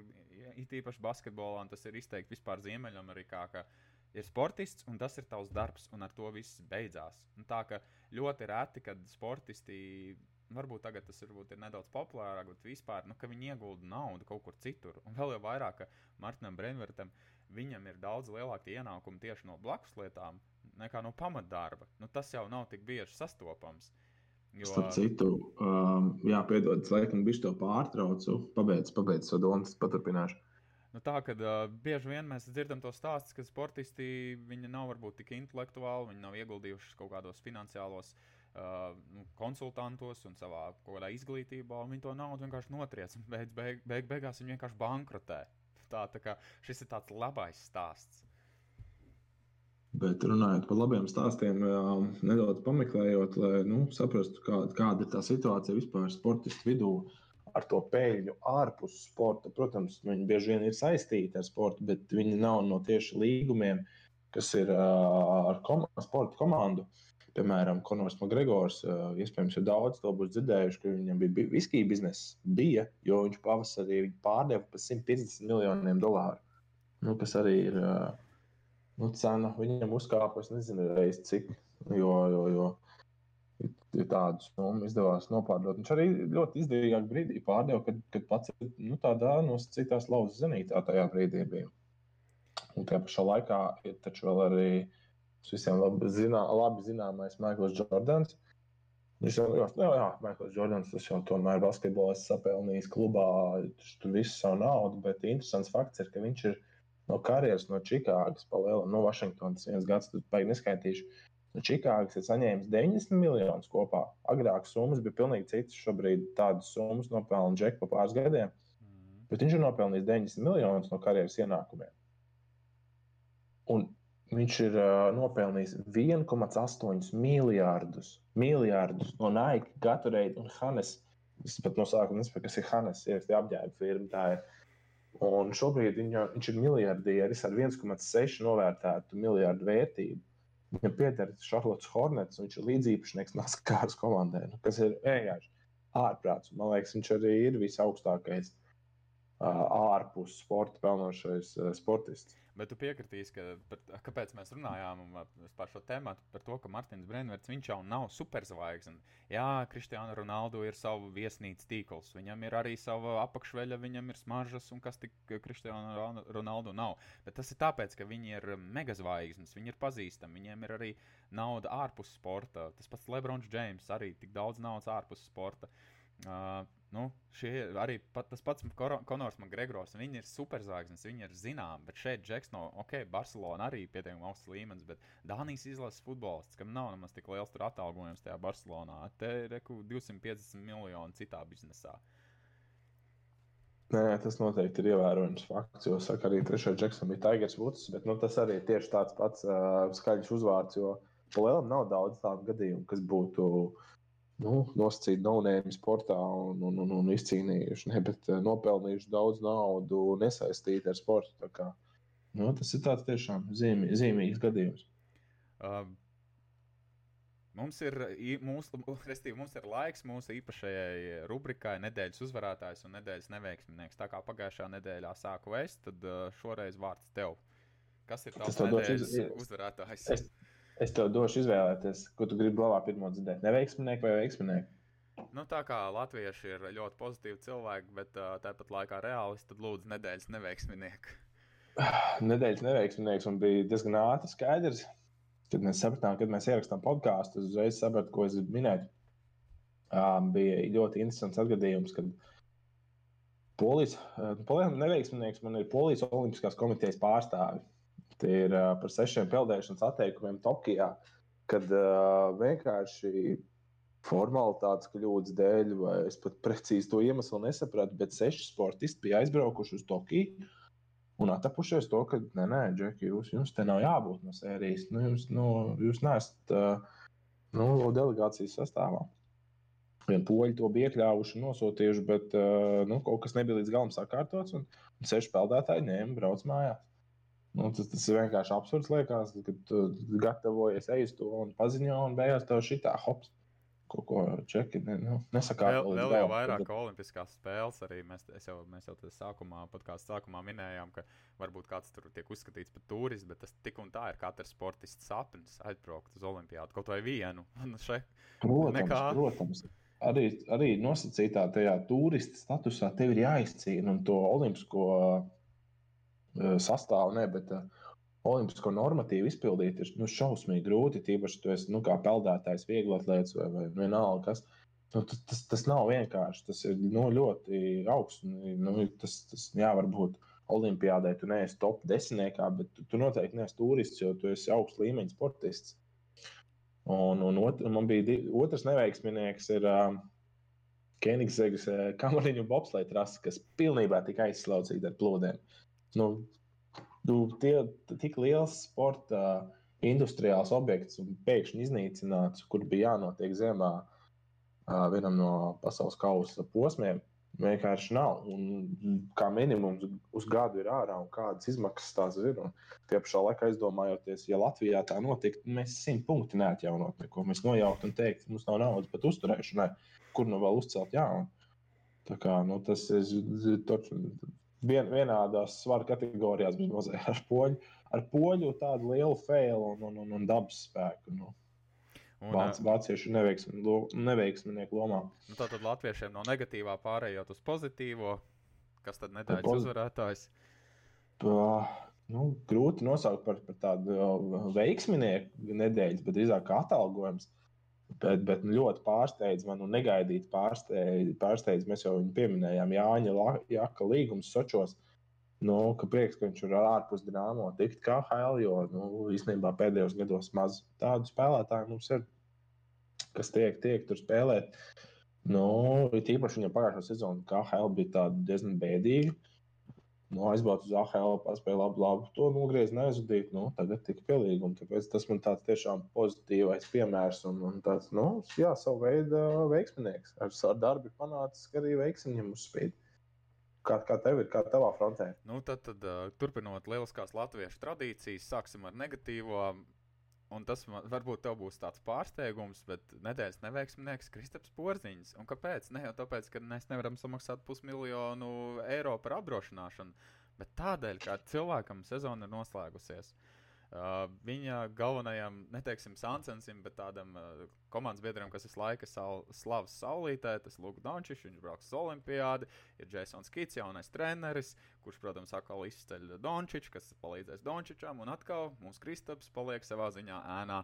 Speaker 1: īpaši basketbolā, un tas ir izteikti vispār Ziemeļamerikā. Ka, uh, ir sportists, un tas ir tavs darbs, un ar to viss beidzās. Un tā kā ļoti reti, kad sportisti, varbūt tagad tas varbūt ir nedaudz populārāk, bet vispār, nu, ka viņi iegulda naudu kaut kur citur. Un vēl jau vairāk, ka Martinam Brenvertam viņam ir daudz lielāki ienākumi tieši no blakus lietām nekā no pamatdarba. Nu, tas jau nav tik bieži sastopams.
Speaker 2: Jo... Starp citu, um, jā, piedod, laikam bišķi to pārtraucu. Pabeidz, pabeidz savu domu, paturpināšu.
Speaker 1: Nu, tā kā uh, bieži vien mēs dzirdam to stāstu, ka sportisti nav varbūt tik intelektuāli, viņi nav ieguldījuši kaut kādos finansiālos uh, nu, konsultantos un savā kaut kādā izglītībā, un viņi to naudu vienkārši notriec. Beig, beig, beig, beigās viņi vienkārši bankrotē. Tā, tā kā šis ir tāds labais stāsts.
Speaker 2: Bet runājot par labiem stāstiem, nedaudz pameklējot, lai nu, saprastu, kāda, kāda ir tā situācija vispār sportistu vidū. Uh, ar to peļņu ārpus sporta. Protams, viņi bieži vien ir saistīti ar sportu, bet viņi nav no tieši līgumiem, kas ir uh, ar kom sporta komandu. Piemēram, Konors Makgregors, uh, iespējams, jau daudz to būs dzirdējuši, ka viņam bija viskija biznesa, bija, jo viņš pavasarī pārdeva par 150 miljoniem dolāru. Nu, kas arī ir uh, nu, cena, viņam uzkāpa, es nezinu, reiz cik. Jo, jo, jo ja tādu summu izdevās nopārdot. Viņš arī ļoti izdevīgā brīdī pārdeva, kad, kad pats ir nu, tādā nosacītās lauzas zenītā tajā brīdī bija. Un tajā pašā laikā ir taču vēl arī visiem labi, zinā, labi zināmais Maikls Jordans. Viņš jau ir nu, jā, Maikls Jordans, tas jau tomēr basketbolā sapelnījis klubā, tur visu savu naudu, bet interesants fakts ir, ka viņš ir no karjeras no Čikāgas pa lielu, no Vašingtonas viens gads, tad baigi neskaitīšu Nu, Čikāgas ir saņēmis 90 miljonus kopā. Agrāk summas bija pilnīgi citas. Šobrīd tādas summas nopelna Džeks pa pāris gadiem. Mm. Bet viņš ir nopelnījis 90 miljonus no karjeras ienākumiem. Un viņš ir uh, nopelnījis 1,8 miljardus, miljardus no Nike, Gatorade un Hannes. Es pat no sākuma nesaprotu, kas ir Hannes, ir apģērba firma. Un šobrīd viņa, viņš ir miljardieris ar 1,6 novērtētu miljardu vērtību. Viņam pieder Charlotte Hornets, un viņš ir līdziepašnieks Naskāras komandai, nu, kas ir vienkārši ārprāts. Man liekas, viņš arī ir visaugstākais uh, ārpus sporta pelnošais uh, sportists.
Speaker 1: Bet tu piekritīsi, ka par, kāpēc mēs runājām par šo tēmu, par to, ka Martins Brennerts jau nav superzvaigzne. Jā, Kristiāna Ronaldo ir sava viesnīcas tīkls, viņam ir arī sava apakšveļa, viņam ir smaržas, un kas tik Kristiāna Ronaldo nav. Bet tas ir tāpēc, ka viņi ir megazvaigznes, viņi ir pazīstami, viņiem ir arī nauda ārpus sporta. Tas pats Lebrons Džeims arī tik daudz naudas ārpus sporta. Uh, Nu, šie arī pat, tas pats Konors Makgregors. Viņi ir superzvaigznes, viņi ir zināmi. Bet šeit Džeks no ok, Barcelona arī pietiekami augsts līmenis. Bet Dānijas izlases futbolists, kam nav nemaz tik liels atalgojums tajā Barcelonā, te ir 250 miljoni citā biznesā.
Speaker 2: Nē, tas noteikti ir ievērojams fakts. Jo, saka, arī trešajam džeksam bija Tigers Woods, bet nu, tas arī ir tieši tāds pats uh, skaļš uzvārds. Jo Lielam nav daudz tādu gadījumu, kas būtu nu, nosacīti no-name sportā un, un, un, un izcīnījuši, ne, bet uh, nopelnījuši daudz naudu nesaistīti ar sportu. Kā, nu, tas ir tāds tiešām zīmī, zīmīgs gadījums. Uh,
Speaker 1: Mums ir, mūsu, mums ir laiks mūsu īpašajai rubrikai Nedēļas uzvarētājs un nedēļas neveiksminieks. Tā kā pagājušā nedēļā sāku es, tad uh, šoreiz vārds tev. Kas ir tavs nedēļas uzvarētājs?
Speaker 2: Es, Es tev došu izvēlēties, ko tu gribi labāk pirmo dzirdēt. Neveiksminieki vai veiksminieki?
Speaker 1: Nu, tā kā latvieši ir ļoti pozitīvi cilvēki, bet uh, tāpat laikā reālisti, tad lūdzu nedēļas neveiksminieki.
Speaker 2: nedēļas neveiksminieks man bija diezgan ātri skaidrs. Kad mēs sapratām, kad mēs ierakstām podkāstu, es uzreiz sapratu, ko es minēju. bija ļoti interesants atgadījums, kad Polijas, Polijas neveiksminieks man ir Polijas Olimpiskās komitejas pārstāvi. Tie ir par sešiem peldēšanas atteikumiem Tokijā, kad vienkārši formalitātes kļūdas dēļ, vai es pat precīzi to iemeslu nesapratu, bet seši sportisti bija aizbraukuši uz Tokiju un atapušies to, ka, nē, nē, Džeki, jūs, jums te nav jābūt no sērijas. Nu, jums, nu, jūs neesat uh, nu, delegācijas sastāvā. Vien poļi to bija iekļāvuši, nosūtījuši, bet uh, nu, kaut kas nebija līdz galam sakārtots. Un, un seši peldētāji ņēma, brauc mājās. Nu, tas, tas ir vienkārši absurds. Liekas, kad tu gatavojies, ej uz to un paziņo, un beigās tev šitā hops kaut ko čeki ne, nu, nesakāt.
Speaker 1: Vēl, vēl jau vairāk tad... olimpiskās spēles arī mēs, jau, mēs jau tādā sākumā, podkāstu sākumā minējām, ka varbūt kāds tur tiek uzskatīts par turistu, bet tas tik un tā ir katrs sportists sapnis aizbraukt uz olimpiādu kaut vai vienu. Še,
Speaker 2: protams, nekā... protams. Arī, arī nosacītā tajā turista statusā tev ir jāizcīna un to olimpisko uh, sastāvu, ne, bet uh, olimpisko normatīvu izpildīt ir nu, šausmīgi grūti. Tīpaši, tu esi nu, peldētājs, viegli atlēts vai, vai vienalga kas. Nu, tas, tas, tas nav vienkārši. Tas ir nu, ļoti augsts. Nu, tas, tas, jā, varbūt Olimpijādē tu neesi top desmitniekā, bet tu, tu noteikti neesi turists, jo tu esi augsts līmeņa sportists. Un, un ot, man bija di, otrs neveiksminieks, ir uh, Kenigsegas uh, kamariņu bobslēga trasa, kas pilnībā tika aizslaucīta ar plūdiem. Nu, nu, tie, tik liels sporta industriāls objekts un pēkšņi iznīcināts, kur bija jānotiek ziemā vienam no pasaules kausa posmiem. Vienkārši nav. Un kā minimums uz gadu ir ārā, un kādas izmaksas tās ir. Tie pašā laikā aizdomājoties, ja Latvijā tā notiktu, mēs simt punktu neatjaunot neko. Mēs nojauktu un teikt, mums nav naudas pat uzturēšanai, kur nu vēl uzcelt jaunu. Tā kā nu, tas ir vien, vienādās svaru kategorijās mazliet ar poļu, ar poļu tādu lielu failu un, un, un, un dabas spēku. Nu. Un, Vāc, vācieši neveiksmi, lo, neveiksminieku lomā.
Speaker 1: Nu, Tātad latviešiem no negatīvā pārējot uz pozitīvo, kas tad nedēļas poz... uzvarētājs?
Speaker 2: Pa, nu, grūti nosaukt par, par tādu veiksminieku nedēļas, bet drīzāk atalgojums. Bet, bet ļoti pārsteidz man un negaidīt pārsteidz, pārsteidz. Mēs jau viņu pieminējām, Jāņa Jaka līgums Sočos. Nu, ka prieks, ka viņš ir ārpus dīnāmo tikt kā HL, jo nu, īstenībā pēdējos gados maz tādu spēlētāju mums ir, kas tiek, tiek tur spēlēt. Nu, Tīpaši viņam pagājušā sezona KHL bija diezgan bēdīga. Nu, aizbraucu uz AHL, paspēju labu, labu to nogriezt, neaizudīt. Nu, tagad tika pielīgumi. Tāpēc tas man tāds tiešām pozitīvais piemērs un, un tāds, nu, jā, savu veidu veiksminieks. Ar, ar darbu panācis, ka arī veiksmiņam uzspīd. Kā, kā tev ir, kā tavā frontē?
Speaker 1: Nu, tad, tad turpinot lieliskās latviešu tradīcijas, sāksim ar negatīvo. Un tas man, varbūt būs tāds pārsteigums, bet nedēļas neveiksminieks Kristaps Porziņš. Un kāpēc? Ne jau tāpēc, ka mēs nevaram samaksāt pusmiljonu eiro par apdrošināšanu, bet tādēļ, ka cilvēkam sezona ir noslēgusies. Uh, viņa galvenajam, neteiksim, Sansensim, bet tādam uh, komandas biedram, kas visu laiku sal, slavas saulītē, tas Lūks Dončits, viņš brauks uz Olimpiādu, ir Jasons Kits, jaunais treneris, kurš, protams, atkal izceļ Dončits, kas palīdzēs Dončičam, un atkal mums Kristaps paliek savā ziņā ēnā.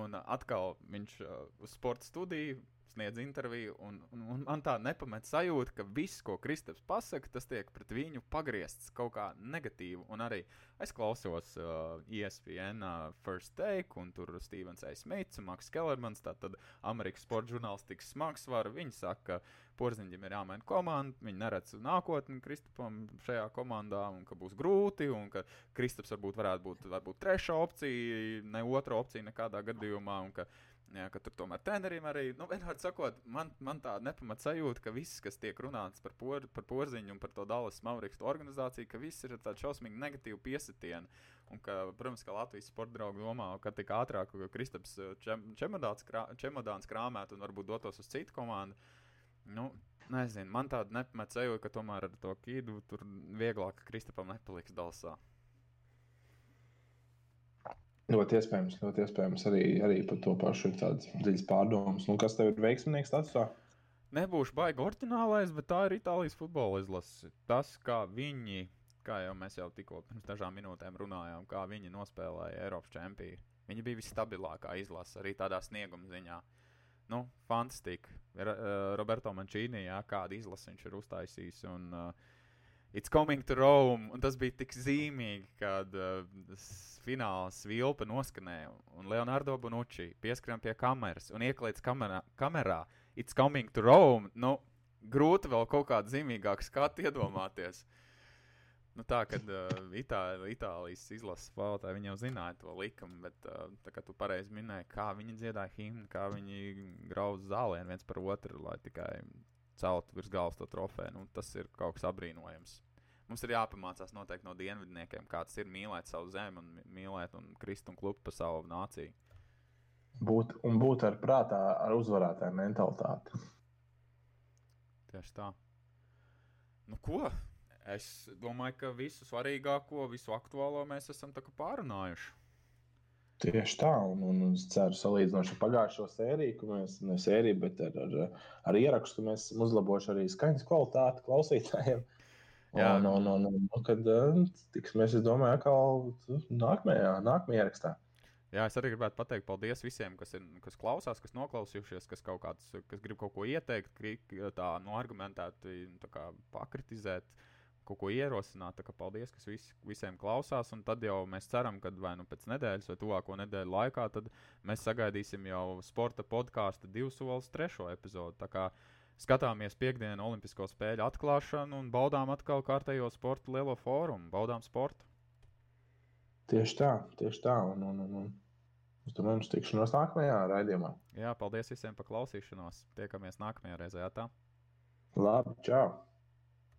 Speaker 1: Un atkal viņš uh, uz sporta studiju sniedz interviju, un, un, un man tā nepamet sajūta, ka viss, ko Kristaps pasaka, tas tiek pret viņu pagriezts kaut kā negatīvi. Un arī es klausos uh, ESPN uh, First Take, un tur Stevens A. Smits un Maks Kellermans, tātad Amerikas sporta žurnālistikas smagsvara. Viņi saka, ka Porziņģim ir jāmaina komanda, viņi neredz nākotni Kristapam šajā komandā, un ka būs grūti, un ka Kristaps varbūt varētu būt varbūt trešā opcija, ne otra opcija nekādā gadījumā. Un, ka, Jā, ka tur tomēr treneriem arī, nu, vienmēr sakot, man, man tā nepamat sajūta, ka viss, kas tiek runāts par, por, par porziņu un par to Dallas Mavrikstu organizāciju, ka viss ir tāds šausmīgi negatīvi piesitieni. Un ka, protams, ka Latvijas sporta draugi domā, ka tik ātrāk Kristaps eh, čem, čemodāns, krā, čemodāns krāmēt un varbūt dotos uz citu komandu. Nu, nezinu, man tāda nepamat sajūta, ka tomēr ar to kīdu tur vieglāk Kristapam nepaliks Dallasā.
Speaker 2: Ļoti iespējams, ļoti iespējams arī, arī par to pašu ir tādas dziļas pārdomas. Nu, kas tev ir veiksmīgs statusā?
Speaker 1: Nebūšu baigi orģinālais, bet tā ir Itālijas futbola izlase. Tas, kā viņi, kā jau mēs jau tikko pirms dažām minūtēm runājām, kā viņi nospēlēja Eiropas čempionu. Viņi bija visstabilākā izlase arī tādā snieguma ziņā. nu, fantastika. Uh, Roberto Mančīnī, jā, kādu izlasi viņš ir uztaisījis. Un, uh, It's coming to Rome. Un tas bija tik zīmīgi, kad uh, fināls vilpa noskanēja. Un Leonardo Bonucci pieskrēja pie kameras un ieklīdz kamerā, kamerā. It's coming to Rome. Nu, grūti vēl kaut kādu zīmīgāku skatu iedomāties. Nu, tā kā uh, Itāli, Itālijas izlases spēlētāji jau zināja to likumu, bet uh, tā kā tu pareizi minēji, kā viņi dziedāja himnu, kā viņi grauza zālienu viens par otru, lai tikai celtu virs galvas to trofeju. Nu, tas ir kaut kas apbrīnojams. Mums ir jāpamācās noteikti no dienvidniekiem, kā tas ir mīlēt savu zemi un mīlēt un krist un klupt pa savu nāciju.
Speaker 2: Būt, un būt ar prātā, ar uzvarētāju mentalitāti.
Speaker 1: Tieši tā. Nu, ko? Es domāju, ka visu svarīgāko, visu aktuālo mēs esam pārunājuši.
Speaker 2: Tieši tā, un, un es ceru, salīdzinoši ar pagājušo sēriju, ka mēs ne sēriju, bet ar, ar, ar ierakstu mēs esam uzlabojuši arī skaņas kvalitāti klausītājiem. Jā, un, un, un, un, kad eh, tiksimies, es domāju, atkal nākamajā, nākamajā ierakstā.
Speaker 1: Jā, es arī gribētu pateikt paldies visiem, kas, ir, kas klausās, kas noklausījušies, kas, kāds, kas grib kaut ko ieteikt, tā no nu, argumentēti tā pakritizēt. Uh, kaut ko ierosināt. Tā kā paldies, kas vis, visiem klausās. Un tad jau mēs ceram, ka vai nu pēc nedēļas vai tuvāko nedēļu laikā mēs sagaidīsim jau sporta podkāstu divu solis trešo epizodi. Tā kā skatāmies piekdienu Olimpisko spēļu atklāšanu un baudām atkal kārtējo sporta lielo fórumu. Baudām sportu.
Speaker 2: Tieši tā, tieši tā. Un, un, un, un. Uz to mums tikšanos nākamajā raidījumā.
Speaker 1: Jā, paldies visiem par klausīšanos. Tiekamies nākamajā reizē. Tā.
Speaker 2: Labi, čau!